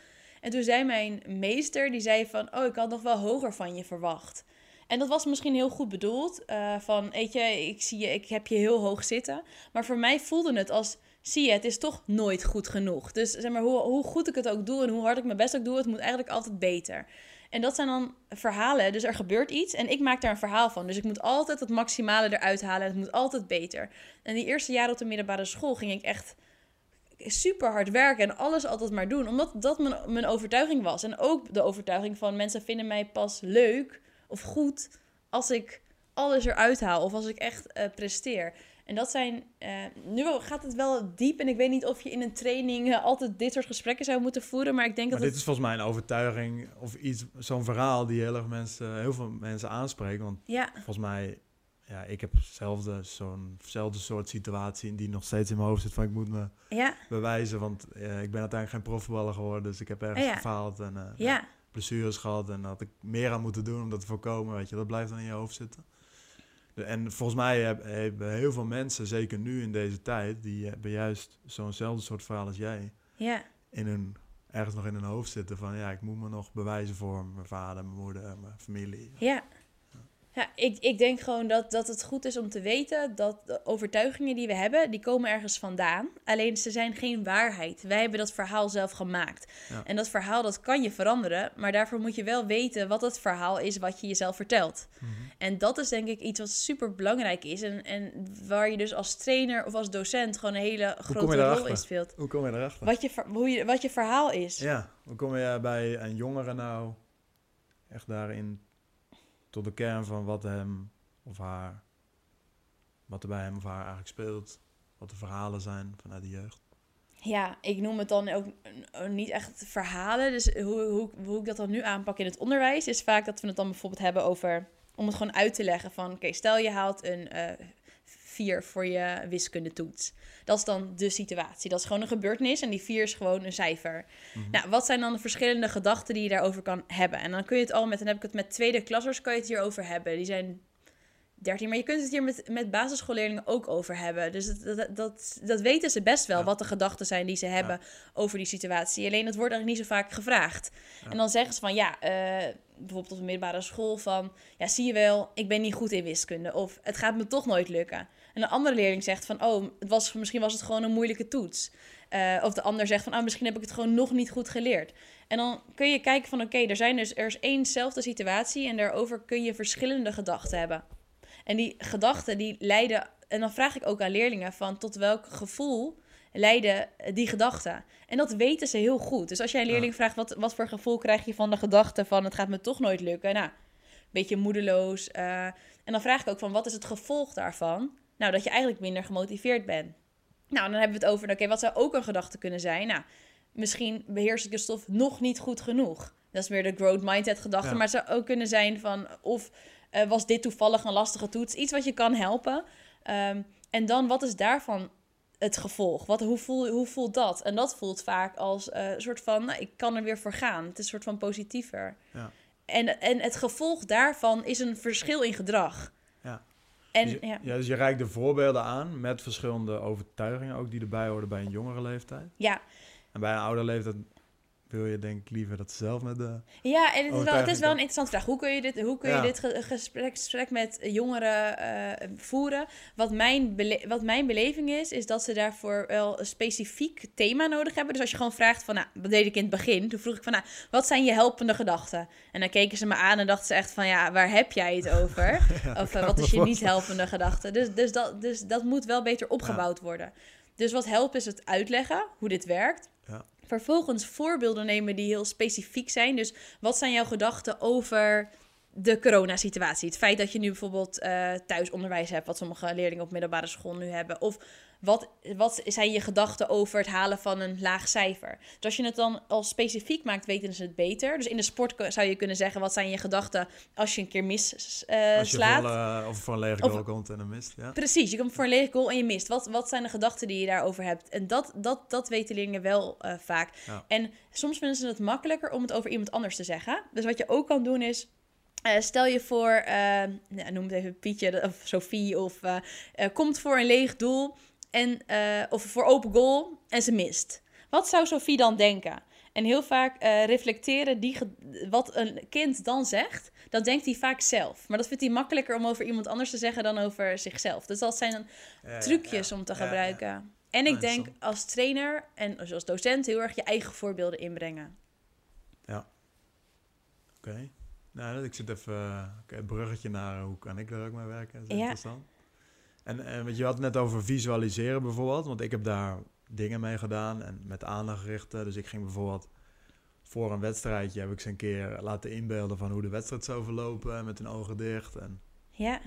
En toen zei mijn meester, die zei van... Oh, ik had nog wel hoger van je verwacht. En dat was misschien heel goed bedoeld. eh, van, weet je, ik, zie je, ik heb je heel hoog zitten. Maar voor mij voelde het als... Zie je, het is toch nooit goed genoeg. Dus zeg maar, hoe, hoe goed ik het ook doe en hoe hard ik mijn best ook doe... het moet eigenlijk altijd beter. En dat zijn dan verhalen. Dus er gebeurt iets en ik maak daar een verhaal van. Dus ik moet altijd het maximale eruit halen. Het moet altijd beter. En die eerste jaren op de middelbare school ging ik echt super hard werken en alles altijd maar doen. Omdat dat mijn, mijn overtuiging was. En ook de overtuiging van mensen vinden mij pas leuk of goed als ik alles eruit haal. Of als ik echt eh, presteer. En dat zijn. eh, nu gaat het wel diep. En ik weet niet of je in een training eh, altijd dit soort gesprekken zou moeten voeren. Maar ik denk Maar dat dit is volgens mij een overtuiging of iets, zo'n verhaal die heel, erg mensen, heel veel mensen aanspreken. Want. Ja, volgens mij, ja, ik heb hetzelfde, zo'nzelfde soort situatie die nog steeds in mijn hoofd zit van ik moet me ja, bewijzen. Want eh, ik ben uiteindelijk geen profvoetballer geworden, dus ik heb ergens Ja. gefaald en ja. blessures gehad. En had ik meer aan moeten doen om dat te voorkomen, weet je. Dat blijft dan in je hoofd zitten. En volgens mij heb- hebben heel veel mensen, zeker nu in deze tijd, die hebben juist zo'nzelfde soort verhaal als jij ja. in hun, ergens nog in hun hoofd zitten van ja, ik moet me nog bewijzen voor mijn vader, mijn moeder, mijn familie. Ja. Ja, ik, ik denk gewoon dat, dat het goed is om te weten dat de overtuigingen die we hebben, die komen ergens vandaan. Alleen ze zijn geen waarheid. Wij hebben dat verhaal zelf gemaakt. Ja. En dat verhaal dat kan je veranderen, maar daarvoor moet je wel weten wat het verhaal is wat je jezelf vertelt. En dat is denk ik iets wat super belangrijk is. En, en waar je dus als trainer of als docent gewoon een hele grote rol in speelt. Hoe kom je erachter? Wat je, hoe je, wat je verhaal is. Ja, hoe kom je bij een jongere nou echt daarin tot de kern van wat hem of haar, wat er bij hem of haar eigenlijk speelt, wat de verhalen zijn vanuit de jeugd? Ja, ik noem het dan ook niet echt verhalen. Dus hoe, hoe, hoe ik dat dan nu aanpak in het onderwijs, is vaak dat we het dan bijvoorbeeld hebben over. Om het gewoon uit te leggen van, oké, stel je haalt een eh vier voor je wiskundetoets. Dat is dan de situatie. Dat is gewoon een gebeurtenis en die vier is gewoon een cijfer. Mhm. Nou, wat zijn dan de verschillende gedachten die je daarover kan hebben? En dan kun je het al met, dan heb ik het met tweede klassers, kan je het hierover hebben. Die zijn 13, maar je kunt het hier met, met basisschoolleerlingen ook over hebben. Dus dat, dat, dat, dat weten ze best wel, Ja. wat de gedachten zijn die ze hebben over die situatie. Alleen het wordt eigenlijk niet zo vaak gevraagd. Ja. En dan zeggen ze van ja, eh, bijvoorbeeld op de middelbare school van ja, zie je wel, ik ben niet goed in wiskunde. Of het gaat me toch nooit lukken. En een andere leerling zegt van oh, het was, misschien was het gewoon een moeilijke toets. Eh, of de ander zegt van oh, misschien heb ik het gewoon nog niet goed geleerd. En dan kun je kijken van oké, er zijn dus er is éénzelfde situatie en daarover kun je verschillende gedachten hebben. En die gedachten die leiden, en dan vraag ik ook aan leerlingen van tot welk gevoel leiden die gedachten. En dat weten ze heel goed. Dus als jij een leerling vraagt wat, wat voor gevoel krijg je van de gedachte van het gaat me toch nooit lukken. Nou, een beetje moedeloos. eh, en dan vraag ik ook van wat is het gevolg daarvan? Nou, dat je eigenlijk minder gemotiveerd bent. Nou, dan hebben we het over, oké, wat zou ook een gedachte kunnen zijn? Nou, misschien beheers ik de stof nog niet goed genoeg. Dat is meer de growth mindset gedachte. Ja. Maar het zou ook kunnen zijn van, of eh, was dit toevallig een lastige toets? Iets wat je kan helpen. Ehm, en dan, wat is daarvan het gevolg? Wat, hoe, voel, hoe voelt dat? En dat voelt vaak als eh, een soort van, nou, ik kan er weer voor gaan. Het is een soort van positiever. Ja. En, en het gevolg daarvan is een verschil in gedrag. Ja. En, dus, je, ja. ja, dus je reikt de voorbeelden aan met verschillende overtuigingen ook die erbij horen bij een jongere leeftijd. ja, En bij een oudere leeftijd wil je denk ik liever dat ze zelf met de... Ja, en het is, wel, het is wel een interessante vraag. Hoe kun je dit, hoe kun je Ja. dit ge- gesprek, gesprek met jongeren eh, voeren? Wat mijn, wat mijn beleving is, is dat ze daarvoor wel een specifiek thema nodig hebben. Dus als je gewoon vraagt van, nou, wat deed ik in het begin? Toen vroeg ik van, nou, wat zijn je helpende gedachten? En dan keken ze me aan en dachten ze echt van, ja, waar heb jij het over? (laughs) of eh, wat is je niet helpende gedachte? Dus, dus, dat, dus dat moet wel beter opgebouwd worden. Dus wat helpt is het uitleggen hoe dit werkt. Vervolgens voorbeelden nemen die heel specifiek zijn. Dus wat zijn jouw gedachten over de coronasituatie? Het feit dat je nu bijvoorbeeld eh, thuisonderwijs hebt, wat sommige leerlingen op middelbare school nu hebben. Of wat, wat zijn je gedachten over het halen van een laag cijfer? Dus als je het dan al specifiek maakt, weten ze het beter. Dus in de sport zou je kunnen zeggen, wat zijn je gedachten als je een keer mis uh, als je slaat? Vol, of voor een lege goal komt en dan mist, ja. Precies, je komt voor een lege goal en je mist. Wat, wat zijn de gedachten die je daarover hebt? En dat, dat, dat weten leerlingen wel uh, vaak. En soms vinden ze het makkelijker om het over iemand anders te zeggen. Dus wat je ook kan doen is uh, stel je voor, uh, noem het even Pietje of Sophie, of uh, komt voor een leeg doel en, of voor open goal en ze mist. Wat zou Sophie dan denken? En heel vaak reflecteren die wat een kind dan zegt, dat denkt hij vaak zelf. Maar dat vindt hij makkelijker om over iemand anders te zeggen dan over zichzelf. Dus dat zijn dan trucjes om te gebruiken. En ik denk als trainer en als docent heel erg je eigen voorbeelden inbrengen. Ja. Oké. Nou, ik zit even een uh, bruggetje naar hoe kan ik daar ook mee werken. Dat is interessant. En, en wat je had net over visualiseren bijvoorbeeld, want ik heb daar dingen mee gedaan en met aandacht richten. Dus ik ging bijvoorbeeld voor een wedstrijdje heb ik ze een keer laten inbeelden van hoe de wedstrijd zou verlopen met hun ogen dicht. En, ja.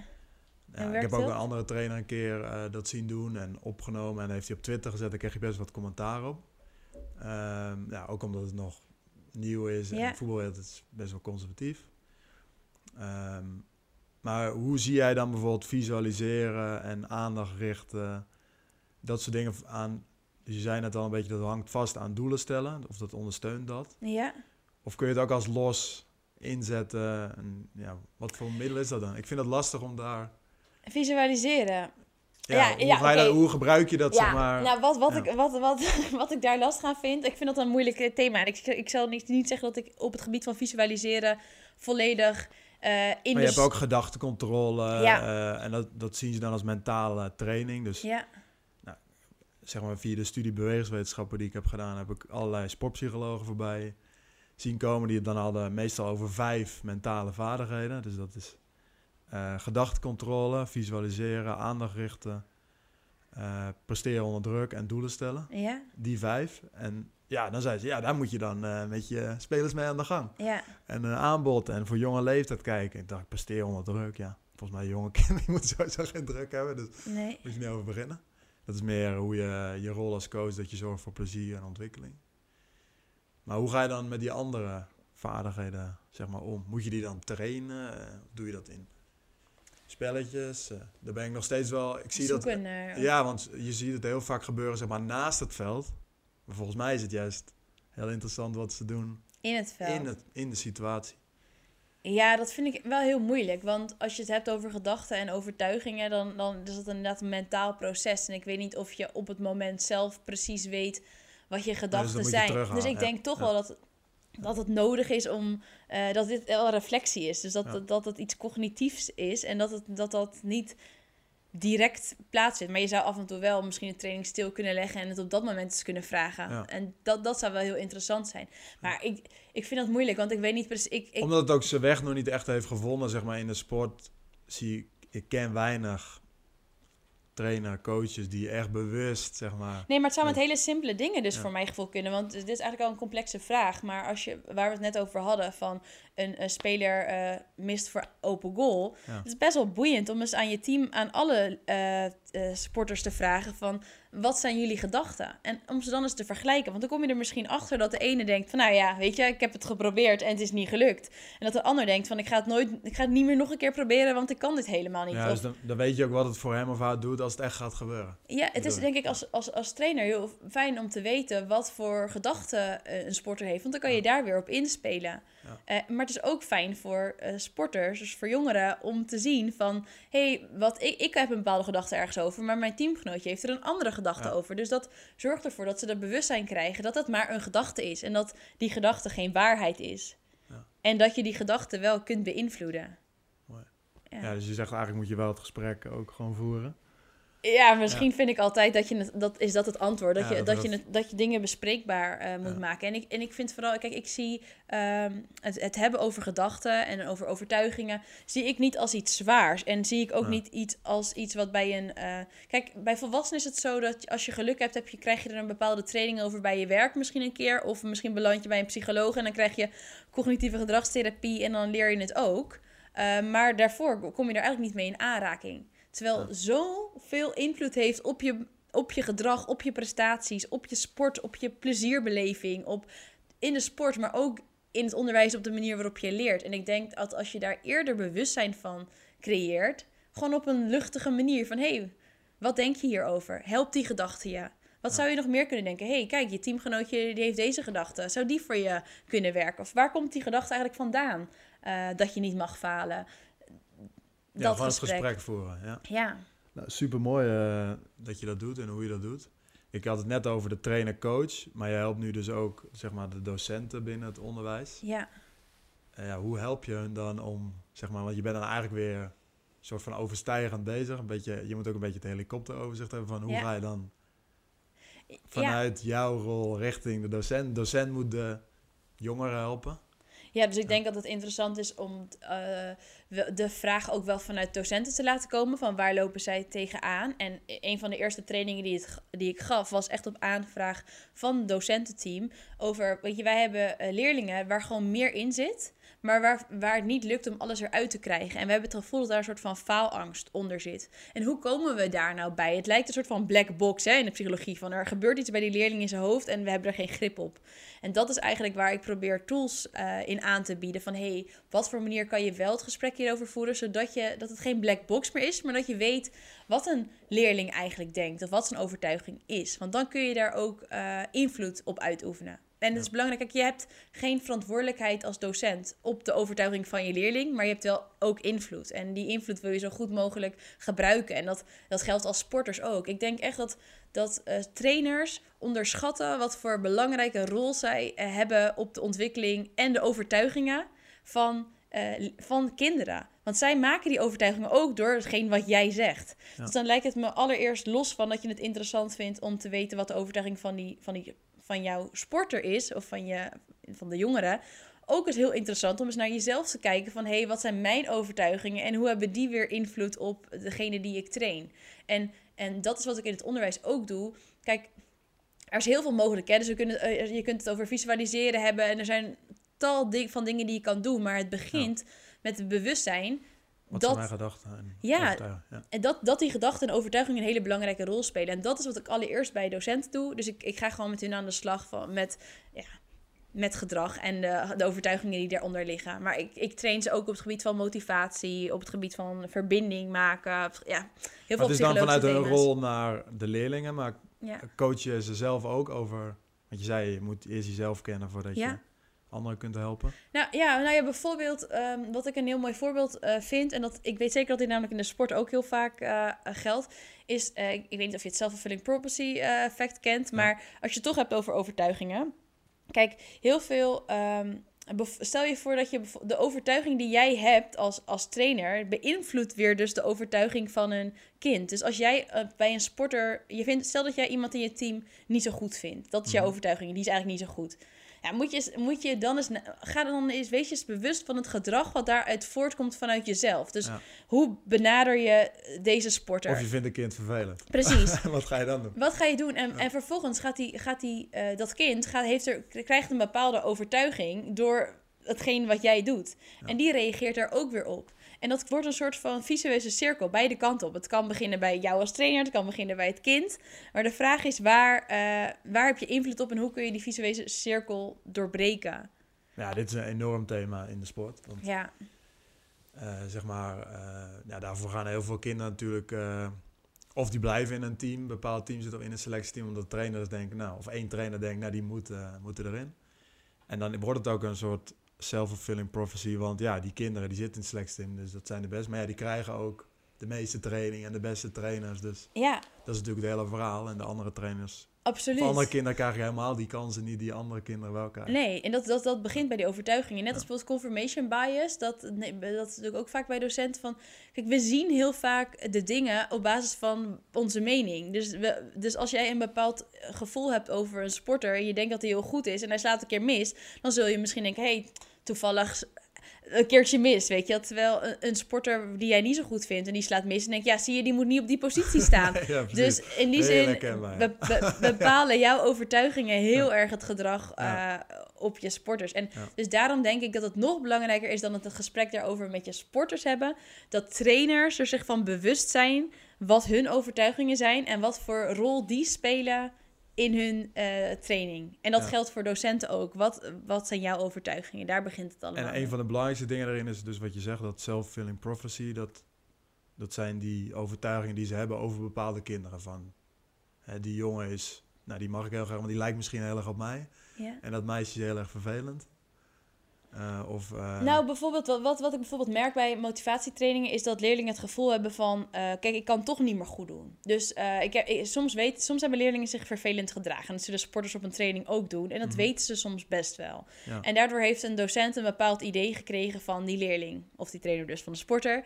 ja ik heb ook een andere trainer een keer uh, dat zien doen en opgenomen en heeft hij op Twitter gezet. Daar kreeg je best wat commentaar op. Um, ja, ook omdat het nog nieuw is en voetbal is best wel conservatief. Um, maar hoe zie jij dan bijvoorbeeld visualiseren en aandacht richten, dat soort dingen aan? Dus je zei net al een beetje, dat hangt vast aan doelen stellen, of dat ondersteunt dat. Ja. Of kun je het ook als los inzetten? En ja, wat voor middel is dat dan? Ik vind het lastig om daar... Visualiseren. Ja, ja, hoe, ja okay. hoe, gebruik je dat, ja, zeg maar? Nou, wat, wat, ik, wat, wat, (laughs) wat ik daar last aan vind, ik vind dat een moeilijk thema. Ik, ik zal niet, niet zeggen dat ik op het gebied van visualiseren volledig uh, in maar je hebt ook gedachtecontrole ja. uh, en dat, dat zien ze dan als mentale training. Dus ja. nou, zeg maar via de studie bewegingswetenschappen die ik heb gedaan, heb ik allerlei sportpsychologen voorbij zien komen. Die het dan hadden meestal over vijf mentale vaardigheden. Dus dat is uh, gedachtecontrole, visualiseren, aandacht richten, presteren onder druk en doelen stellen. Ja. Die vijf. En ja, dan zei ze, ja, daar moet je dan uh, met je spelers mee aan de gang. Ja. En uh, aanbod en voor jonge leeftijd kijken. Ik dacht, presteer onder druk, ja. Volgens mij jonge (laughs) kinderen moeten sowieso geen druk hebben, dus nee. moet je niet over beginnen. Dat is meer hoe je je rol als coach, dat je zorgt voor plezier en ontwikkeling. Maar hoe ga je dan met die andere vaardigheden, zeg maar, om? Moet je die dan trainen? Uh, doe je dat in spelletjes? daar ben ik nog steeds wel... Ik zie Zoeken, dat... ja, want je ziet het heel vaak gebeuren, zeg maar, naast het veld maar volgens mij is het juist heel interessant wat ze doen. In het veld. In, het, in de situatie. Ja, dat vind ik wel heel moeilijk. Want als je het hebt over gedachten en overtuigingen, dan, dan is het inderdaad een mentaal proces. En ik weet niet of je op het moment zelf precies weet wat je gedachten dus zijn. Je dus ik denk toch wel dat, dat het nodig is om uh, dat dit wel reflectie is. Dus dat, dat, dat het iets cognitiefs is en dat het, dat, dat niet direct plaatsvindt. Maar je zou af en toe wel misschien een training stil kunnen leggen en het op dat moment eens kunnen vragen. En dat, dat zou wel heel interessant zijn. Maar ik, ik vind dat moeilijk, want ik weet niet precies. Ik, ik... Omdat het ook zijn weg nog niet echt heeft gevonden, zeg maar, in de sport. Zie ik, ik ken weinig trainer, coaches die echt bewust, zeg maar... Nee, maar het zou met hele simpele dingen dus voor mijn gevoel kunnen. Want dit is eigenlijk al een complexe vraag. Maar als je, waar we het net over hadden, van een, een speler uh, mist voor open goal. Het is best wel boeiend om eens aan je team, aan alle uh, uh, sporters te vragen van wat zijn jullie gedachten? En om ze dan eens te vergelijken. Want dan kom je er misschien achter dat de ene denkt van nou ja, weet je, ik heb het geprobeerd en het is niet gelukt. En dat de ander denkt van ik ga het nooit, ik ga het niet meer nog een keer proberen, want ik kan dit helemaal niet. Ja, dus dan, dan weet je ook wat het voor hem of haar doet als het echt gaat gebeuren. Ja, het is denk ik als, als, als trainer heel fijn om te weten wat voor gedachten een sporter heeft. Want dan kan je daar weer op inspelen. Ja. Uh, maar het is ook fijn voor uh, sporters, dus voor jongeren, om te zien van... hé, hey, wat ik, ik heb een bepaalde gedachte ergens over... maar mijn teamgenootje heeft er een andere gedachte ja. over. Dus dat zorgt ervoor dat ze dat bewustzijn krijgen dat dat maar een gedachte is... en dat die gedachte geen waarheid is. Ja. En dat je die gedachte wel kunt beïnvloeden. Mooi. Ja. dus je zegt eigenlijk moet je wel het gesprek ook gewoon voeren. Ja, misschien vind ik altijd dat je het, dat is dat het antwoord. Dat, je, dat, je, het, dat je dingen bespreekbaar uh, moet maken. En ik, en ik vind vooral, kijk, ik zie um, het, het hebben over gedachten en over overtuigingen, zie ik niet als iets zwaars. En zie ik ook niet iets als iets wat bij een. Uh, kijk, bij volwassenen is het zo dat als je geluk hebt, heb je, krijg je er een bepaalde training over bij je werk misschien een keer. Of misschien beland je bij een psycholoog en dan krijg je cognitieve gedragstherapie en dan leer je het ook. Uh, maar daarvoor kom je er eigenlijk niet mee in aanraking. Terwijl ja. zoveel invloed heeft op je op je gedrag, op je prestaties, op je sport, op je plezierbeleving, op in de sport, maar ook in het onderwijs op de manier waarop je leert. En ik denk dat als je daar eerder bewustzijn van creëert, gewoon op een luchtige manier van hé, hey, wat denk je hierover? Helpt die gedachte je? Wat zou je nog meer kunnen denken? hey, kijk, je teamgenootje die heeft deze gedachte. Zou die voor je kunnen werken? Of waar komt die gedachte eigenlijk vandaan? Uh, dat je niet mag falen. Dat ja, gesprek. het gesprek voeren. Ja. ja. Nou, super mooi uh, dat je dat doet en hoe je dat doet. Ik had het net over de trainer-coach, maar je helpt nu dus ook zeg maar, de docenten binnen het onderwijs. Ja. Uh, ja hoe help je hun dan om, zeg maar, want je bent dan eigenlijk weer een soort van overstijgend bezig. Een beetje, je moet ook een beetje het helikopteroverzicht hebben van hoe ga je dan vanuit jouw rol richting de docent. De docent moet de jongeren helpen. Ja, dus ik denk dat het interessant is om uh, de vraag ook wel vanuit docenten te laten komen. Van waar lopen zij tegenaan? En een van de eerste trainingen die, die ik gaf was echt op aanvraag van het docententeam. Over, weet je, wij hebben uh, leerlingen waar gewoon meer in zit maar waar, waar het niet lukt om alles eruit te krijgen. En we hebben het gevoel dat daar een soort van faalangst onder zit. En hoe komen we daar nou bij? Het lijkt een soort van black box hè, in de psychologie. Van er gebeurt iets bij die leerling in zijn hoofd en we hebben er geen grip op. En dat is eigenlijk waar ik probeer tools uh, in aan te bieden. Van hey, wat voor manier kan je wel het gesprek hierover voeren, zodat je, dat het geen black box meer is, maar dat je weet wat een leerling eigenlijk denkt. Of wat zijn overtuiging is. Want dan kun je daar ook uh, invloed op uitoefenen. En het is belangrijk, kijk, je hebt geen verantwoordelijkheid als docent op de overtuiging van je leerling, maar je hebt wel ook invloed. En die invloed wil je zo goed mogelijk gebruiken. En dat, dat geldt als sporters ook. Ik denk echt dat, dat uh, trainers onderschatten wat voor belangrijke rol zij uh, hebben op de ontwikkeling en de overtuigingen van, uh, van kinderen. Want zij maken die overtuigingen ook door hetgeen wat jij zegt. Ja. Dus dan lijkt het me allereerst los van dat je het interessant vindt om te weten wat de overtuiging van die, van die van jouw sporter is, of van, je, van de jongeren, ook is heel interessant om eens naar jezelf te kijken van hé, hey, wat zijn mijn overtuigingen en hoe hebben die weer invloed op degene die ik train. En, en dat is wat ik in het onderwijs ook doe. Kijk, er is heel veel mogelijk. Hè? Dus we kunnen, uh, je kunt het over visualiseren hebben en er zijn tal van dingen die je kan doen, maar het begint met het bewustzijn wat dat, zijn mijn gedachten en ja, ja, en dat, dat die gedachten en overtuigingen een hele belangrijke rol spelen. En dat is wat ik allereerst bij docenten doe. Dus ik, ik ga gewoon met hun aan de slag van, met, ja, met gedrag en de, de overtuigingen die daaronder liggen. Maar ik, ik train ze ook op het gebied van motivatie, op het gebied van verbinding maken. Ja, heel veel Het is dan vanuit een rol naar de leerlingen, maar coach je ze zelf ook over... Want je zei, je moet eerst jezelf kennen voordat je anderen kunt helpen? Nou ja, nou ja bijvoorbeeld um, wat ik een heel mooi voorbeeld uh, vind... en dat ik weet zeker dat dit namelijk in de sport ook heel vaak uh, geldt... is, uh, ik weet niet of je het self-fulfilling prophecy effect kent... maar als je het toch hebt over overtuigingen... Kijk, heel veel... Um, stel je voor dat je de overtuiging die jij hebt als, als trainer beïnvloedt weer dus de overtuiging van een kind. Dus als jij uh, bij een sporter, je vindt, stel dat jij iemand in je team niet zo goed vindt, dat is jouw mm overtuiging, die is eigenlijk niet zo goed. Ja, moet je, moet je dan eens, ga dan eens, wees je eens bewust van het gedrag wat daaruit voortkomt vanuit jezelf. Dus hoe benader je deze sporter? Of je vindt een kind vervelend. Precies. (laughs) wat ga je dan doen? Wat ga je doen? En, en vervolgens gaat, die, gaat die, uh, dat kind, gaat, heeft er, krijgt een bepaalde overtuiging door hetgeen wat jij doet. En die reageert er ook weer op. En dat wordt een soort van visueuze cirkel, beide kanten op. Het kan beginnen bij jou als trainer, het kan beginnen bij het kind. Maar de vraag is, waar, uh, waar heb je invloed op en hoe kun je die visueuze cirkel doorbreken? Ja, dit is een enorm thema in de sport. Want, ja. Uh, zeg maar, uh, ja, daarvoor gaan heel veel kinderen natuurlijk... of die blijven in een team, een bepaald team zit of in een selectieteam... omdat trainers denken, nou, of één trainer denkt, nou, die moet, moeten erin. En dan wordt het ook een soort self-fulfilling prophecy. Want ja, die kinderen die zitten in het slechtste in, dus dat zijn de best. Maar ja, die krijgen ook de meeste training en de beste trainers. Dus ja. dat is natuurlijk het hele verhaal. En de andere trainers. Absoluut. Andere kinderen krijgen helemaal die kansen niet die andere kinderen wel krijgen. Nee, en dat, dat, dat begint bij die overtuigingen. Net als bijvoorbeeld confirmation bias. Dat, nee, dat is natuurlijk ook vaak bij docenten van... Kijk, we zien heel vaak de dingen op basis van onze mening. Dus, we, dus als jij een bepaald gevoel hebt over een sporter... en je denkt dat hij heel goed is en hij slaat een keer mis... dan zul je misschien denken... Hey, toevallig een keertje mis, weet je. Terwijl een, een, sporter die jij niet zo goed vindt en die slaat mis en denk ja, zie je, die moet niet op die positie (laughs) staan. dus in die zin (laughs) bepalen jouw overtuigingen heel erg het gedrag uh, op je sporters. En dus daarom denk ik dat het nog belangrijker is dan het een gesprek daarover met je sporters hebben. Dat trainers er zich van bewust zijn wat hun overtuigingen zijn en wat voor rol die spelen in hun uh, training. En dat geldt voor docenten ook. Wat, wat zijn jouw overtuigingen? Daar begint het allemaal. En een van de belangrijkste dingen daarin is dus wat je zegt, dat self-fulfilling prophecy. Dat, dat zijn die overtuigingen die ze hebben over bepaalde kinderen. Van hè, die jongen is, nou die mag ik heel graag, want die lijkt misschien heel erg op mij. Ja. En dat meisje is heel erg vervelend. Uh, of, uh... Nou, bijvoorbeeld, wat, wat, wat ik bijvoorbeeld merk bij motivatietrainingen is dat leerlingen het gevoel hebben van: uh, kijk, ik kan toch niet meer goed doen. Dus ik heb, soms, weet, soms hebben leerlingen zich vervelend gedragen. En dat zullen sporters op een training ook doen. En dat mm weten ze soms best wel. Ja. En daardoor heeft een docent een bepaald idee gekregen van die leerling, of die trainer dus van de sporter.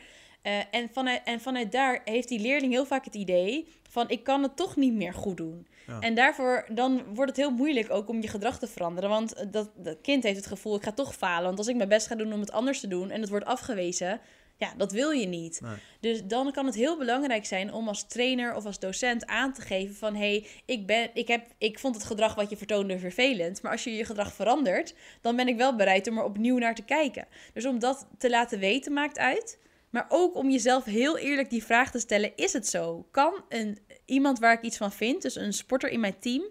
en, vanuit, en vanuit daar heeft die leerling heel vaak het idee van: ik kan het toch niet meer goed doen. En daarvoor dan wordt het heel moeilijk ook om je gedrag te veranderen. Want dat, dat kind heeft het gevoel, ik ga toch falen. Want als ik mijn best ga doen om het anders te doen en het wordt afgewezen, ja, dat wil je niet. Dus dan kan het heel belangrijk zijn om als trainer of als docent aan te geven van hé, hey, ik, ben, ik, heb, ik vond het gedrag wat je vertoonde vervelend. Maar als je je gedrag verandert, dan ben ik wel bereid om er opnieuw naar te kijken. Dus om dat te laten weten maakt uit. Maar ook om jezelf heel eerlijk die vraag te stellen: is het zo? Kan een, iemand waar ik iets van vind, dus een sporter in mijn team,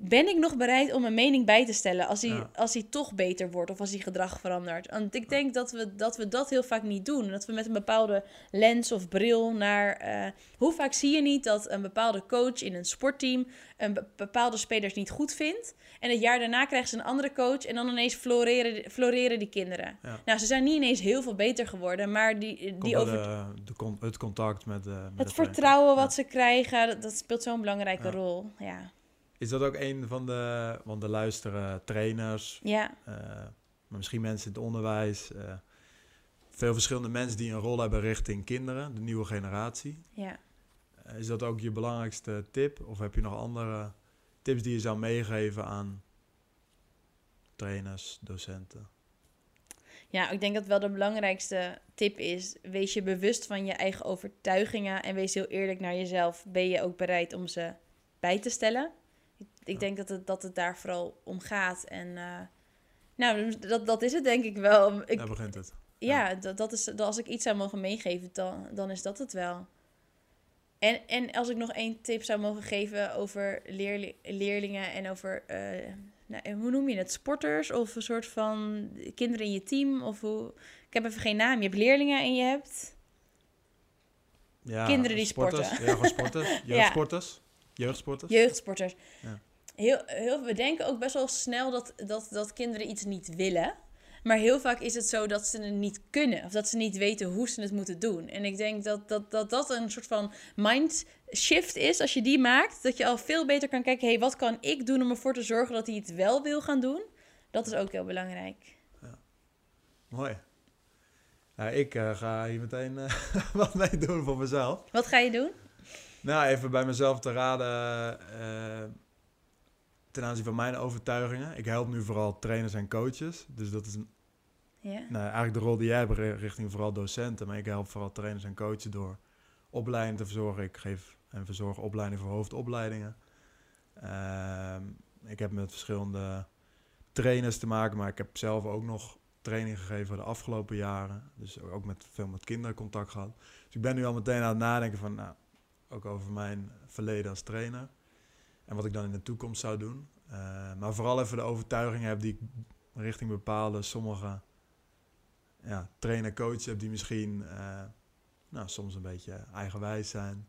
ben ik nog bereid om mijn mening bij te stellen als hij, als hij toch beter wordt of als hij gedrag verandert? Want ik denk dat we, dat we dat heel vaak niet doen. Dat we met een bepaalde lens of bril naar. Uh, hoe vaak zie je niet dat een bepaalde coach in een sportteam een bepaalde spelers niet goed vindt? En het jaar daarna krijgen ze een andere coach en dan ineens floreren, floreren die kinderen. Nou, ze zijn niet ineens heel veel beter geworden, maar die, die over. De, de, het contact met. Uh, met het vertrouwen wat ze krijgen, dat, dat speelt zo'n belangrijke rol. Ja. Is dat ook een van de, want de luisteren trainers, ja. Uh, maar misschien mensen in het onderwijs, uh, veel verschillende mensen die een rol hebben richting kinderen, de nieuwe generatie. Ja. Uh, is dat ook je belangrijkste tip? Of heb je nog andere tips die je zou meegeven aan trainers, docenten? Ja, ik denk dat wel de belangrijkste tip is: wees je bewust van je eigen overtuigingen en wees heel eerlijk naar jezelf. Ben je ook bereid om ze bij te stellen? Ik denk dat het, dat het daar vooral om gaat. En uh, nou, dat, dat is het denk ik wel. Ik, daar begint het. Ja, Dat, dat is, dat als ik iets zou mogen meegeven, dan, dan is dat het wel. En, en als ik nog één tip zou mogen geven over leerli leerlingen en over, uh, nou, hoe noem je het, sporters of een soort van kinderen in je team? Of hoe, ik heb even geen naam. Je hebt leerlingen en je hebt ja, kinderen die sporten. Ja, gewoon (laughs) sporters, jeugdsporters. Jeugdsporters? Jeugdsporters. Ja. Heel, heel, we denken ook best wel snel dat, dat, dat kinderen iets niet willen. Maar heel vaak is het zo dat ze het niet kunnen. Of dat ze niet weten hoe ze het moeten doen. En ik denk dat dat, dat, dat een soort van mind shift is. Als je die maakt, dat je al veel beter kan kijken... hé, hey, wat kan ik doen om ervoor te zorgen dat hij het wel wil gaan doen? Dat is ook heel belangrijk. Ja. Mooi. Nou, ik uh, ga hier meteen uh, (laughs) wat mee doen voor mezelf. Wat ga je doen? Nou, even bij mezelf te raden uh, ten aanzien van mijn overtuigingen. Ik help nu vooral trainers en coaches. Dus dat is een, ja. nou, eigenlijk de rol die jij hebt richting vooral docenten. Maar ik help vooral trainers en coaches door opleidingen te verzorgen. Ik geef en verzorg opleidingen voor hoofdopleidingen. Uh, ik heb met verschillende trainers te maken, maar ik heb zelf ook nog training gegeven de afgelopen jaren. Dus ook met veel met kinderen contact gehad. Dus ik ben nu al meteen aan het nadenken van, nou, ook over mijn verleden als trainer. En wat ik dan in de toekomst zou doen. Uh, maar vooral even de overtuiging heb die ik richting bepaalde sommige ja, trainer, coach heb die misschien uh, nou, soms een beetje eigenwijs zijn.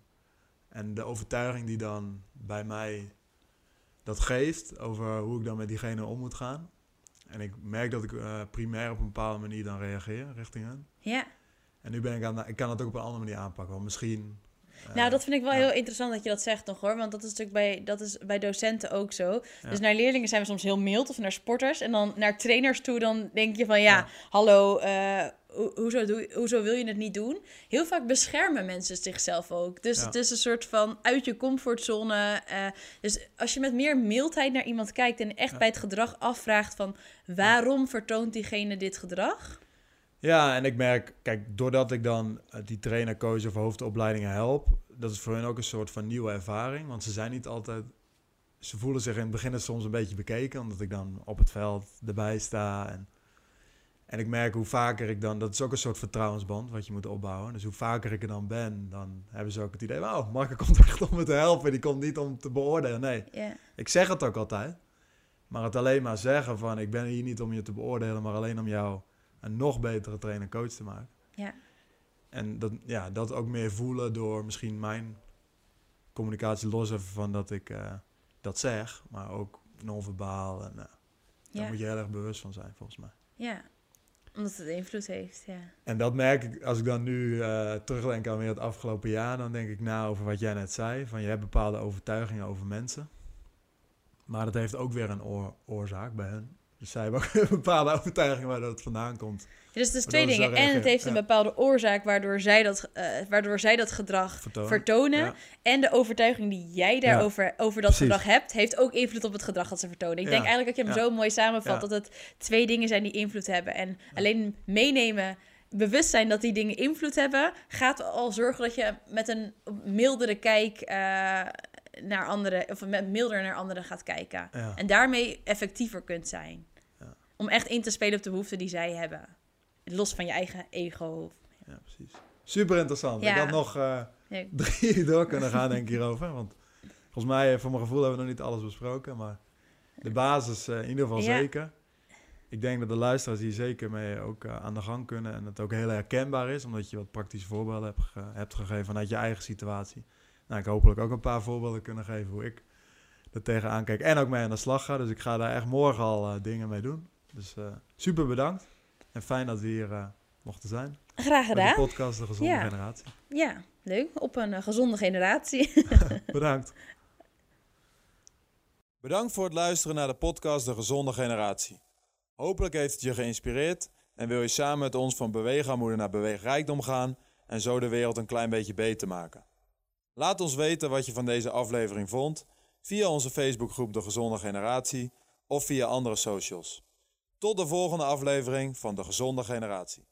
En de overtuiging die dan bij mij dat geeft over hoe ik dan met diegene om moet gaan. En ik merk dat ik uh, primair op een bepaalde manier dan reageer richting hen. Ja. En nu ben ik aan, ik kan het ook op een andere manier aanpakken. Want misschien nou, dat vind ik wel heel interessant dat je dat zegt nog hoor. Want dat is natuurlijk bij, dat is bij docenten ook zo. Dus naar leerlingen zijn we soms heel mild of naar sporters. En dan naar trainers toe, dan denk je van ja, hallo, uh, hoezo, doe, hoezo wil je het niet doen? Heel vaak beschermen mensen zichzelf ook. Dus het is een soort van uit je comfortzone. Uh, dus als je met meer mildheid naar iemand kijkt en echt bij het gedrag afvraagt van waarom vertoont diegene dit gedrag? Ja, en ik merk, kijk, doordat ik dan uh, die trainer, coach of hoofdopleidingen help, dat is voor hen ook een soort van nieuwe ervaring. Want ze zijn niet altijd, ze voelen zich in het begin soms een beetje bekeken, omdat ik dan op het veld erbij sta. En, en ik merk hoe vaker ik dan, dat is ook een soort vertrouwensband wat je moet opbouwen. Dus hoe vaker ik er dan ben, dan hebben ze ook het idee, wauw, Marco (laughs) komt echt om me te helpen, die komt niet om te beoordelen. Nee, ik zeg het ook altijd. Maar het alleen maar zeggen van, ik ben hier niet om je te beoordelen, maar alleen om jou een nog betere trainer coach te maken. Ja. En dat, ja, dat ook meer voelen door misschien mijn communicatie los even van dat ik eh, dat zeg, maar ook non-verbaal. En uh, daar Ja. moet je heel erg bewust van zijn, volgens mij. ja, omdat het invloed heeft, ja. En dat merk ik als ik dan nu eh, terugdenk aan weer het afgelopen jaar, dan denk ik na over wat jij net zei. Van je hebt bepaalde overtuigingen over mensen. Maar dat heeft ook weer een oor- oorzaak bij hen. Dus zij hebben (laughs) ook bepaalde overtuigingen waar dat vandaan komt. Dus het is Waardoor twee dingen. En het heeft een ja. bepaalde oorzaak waardoor zij dat, eh, waardoor zij dat gedrag Vertonen. vertonen. Ja. En de overtuiging die jij daarover over dat Precies. gedrag hebt, heeft ook invloed op het gedrag dat ze vertonen. Ik Ja. denk eigenlijk dat je hem Ja. zo mooi samenvat, Ja. dat het twee dingen zijn die invloed hebben. En alleen meenemen, bewust zijn dat die dingen invloed hebben, gaat al zorgen dat je met een mildere kijk eh, naar anderen, of met milder naar anderen gaat kijken. Ja. En daarmee effectiever kunt zijn. Ja. Om echt in te spelen op de behoeften die zij hebben. Los van je eigen ego. Ja, precies. Super interessant. Ik had nog eh, (laughs) drie door kunnen gaan, denk ik, hierover. Want volgens mij, eh, voor mijn gevoel, hebben we nog niet alles besproken. Maar de basis eh, in ieder geval zeker. Ik denk dat de luisteraars hier zeker mee ook aan de gang kunnen. En het ook heel herkenbaar is, omdat je wat praktische voorbeelden hebt, ge- hebt gegeven vanuit je eigen situatie. Nou, ik hopelijk ook een paar voorbeelden kunnen geven hoe ik er tegenaan kijk. En ook mee aan de slag ga. Dus ik ga daar echt morgen al eh, dingen mee doen. Dus eh, super bedankt. En fijn dat we hier eh, mochten zijn. Graag Bij de gedaan. podcast De Gezonde Ja. Generatie. Ja, leuk. Op een gezonde generatie. (laughs) (laughs) Bedankt. Bedankt voor het luisteren naar de podcast De Gezonde Generatie. Hopelijk heeft het je geïnspireerd en wil je samen met ons van beweegarmoede naar beweegrijkdom gaan en zo de wereld een klein beetje beter maken. Laat ons weten wat je van deze aflevering vond via onze Facebookgroep De Gezonde Generatie of via andere socials. Tot de volgende aflevering van De Gezonde Generatie.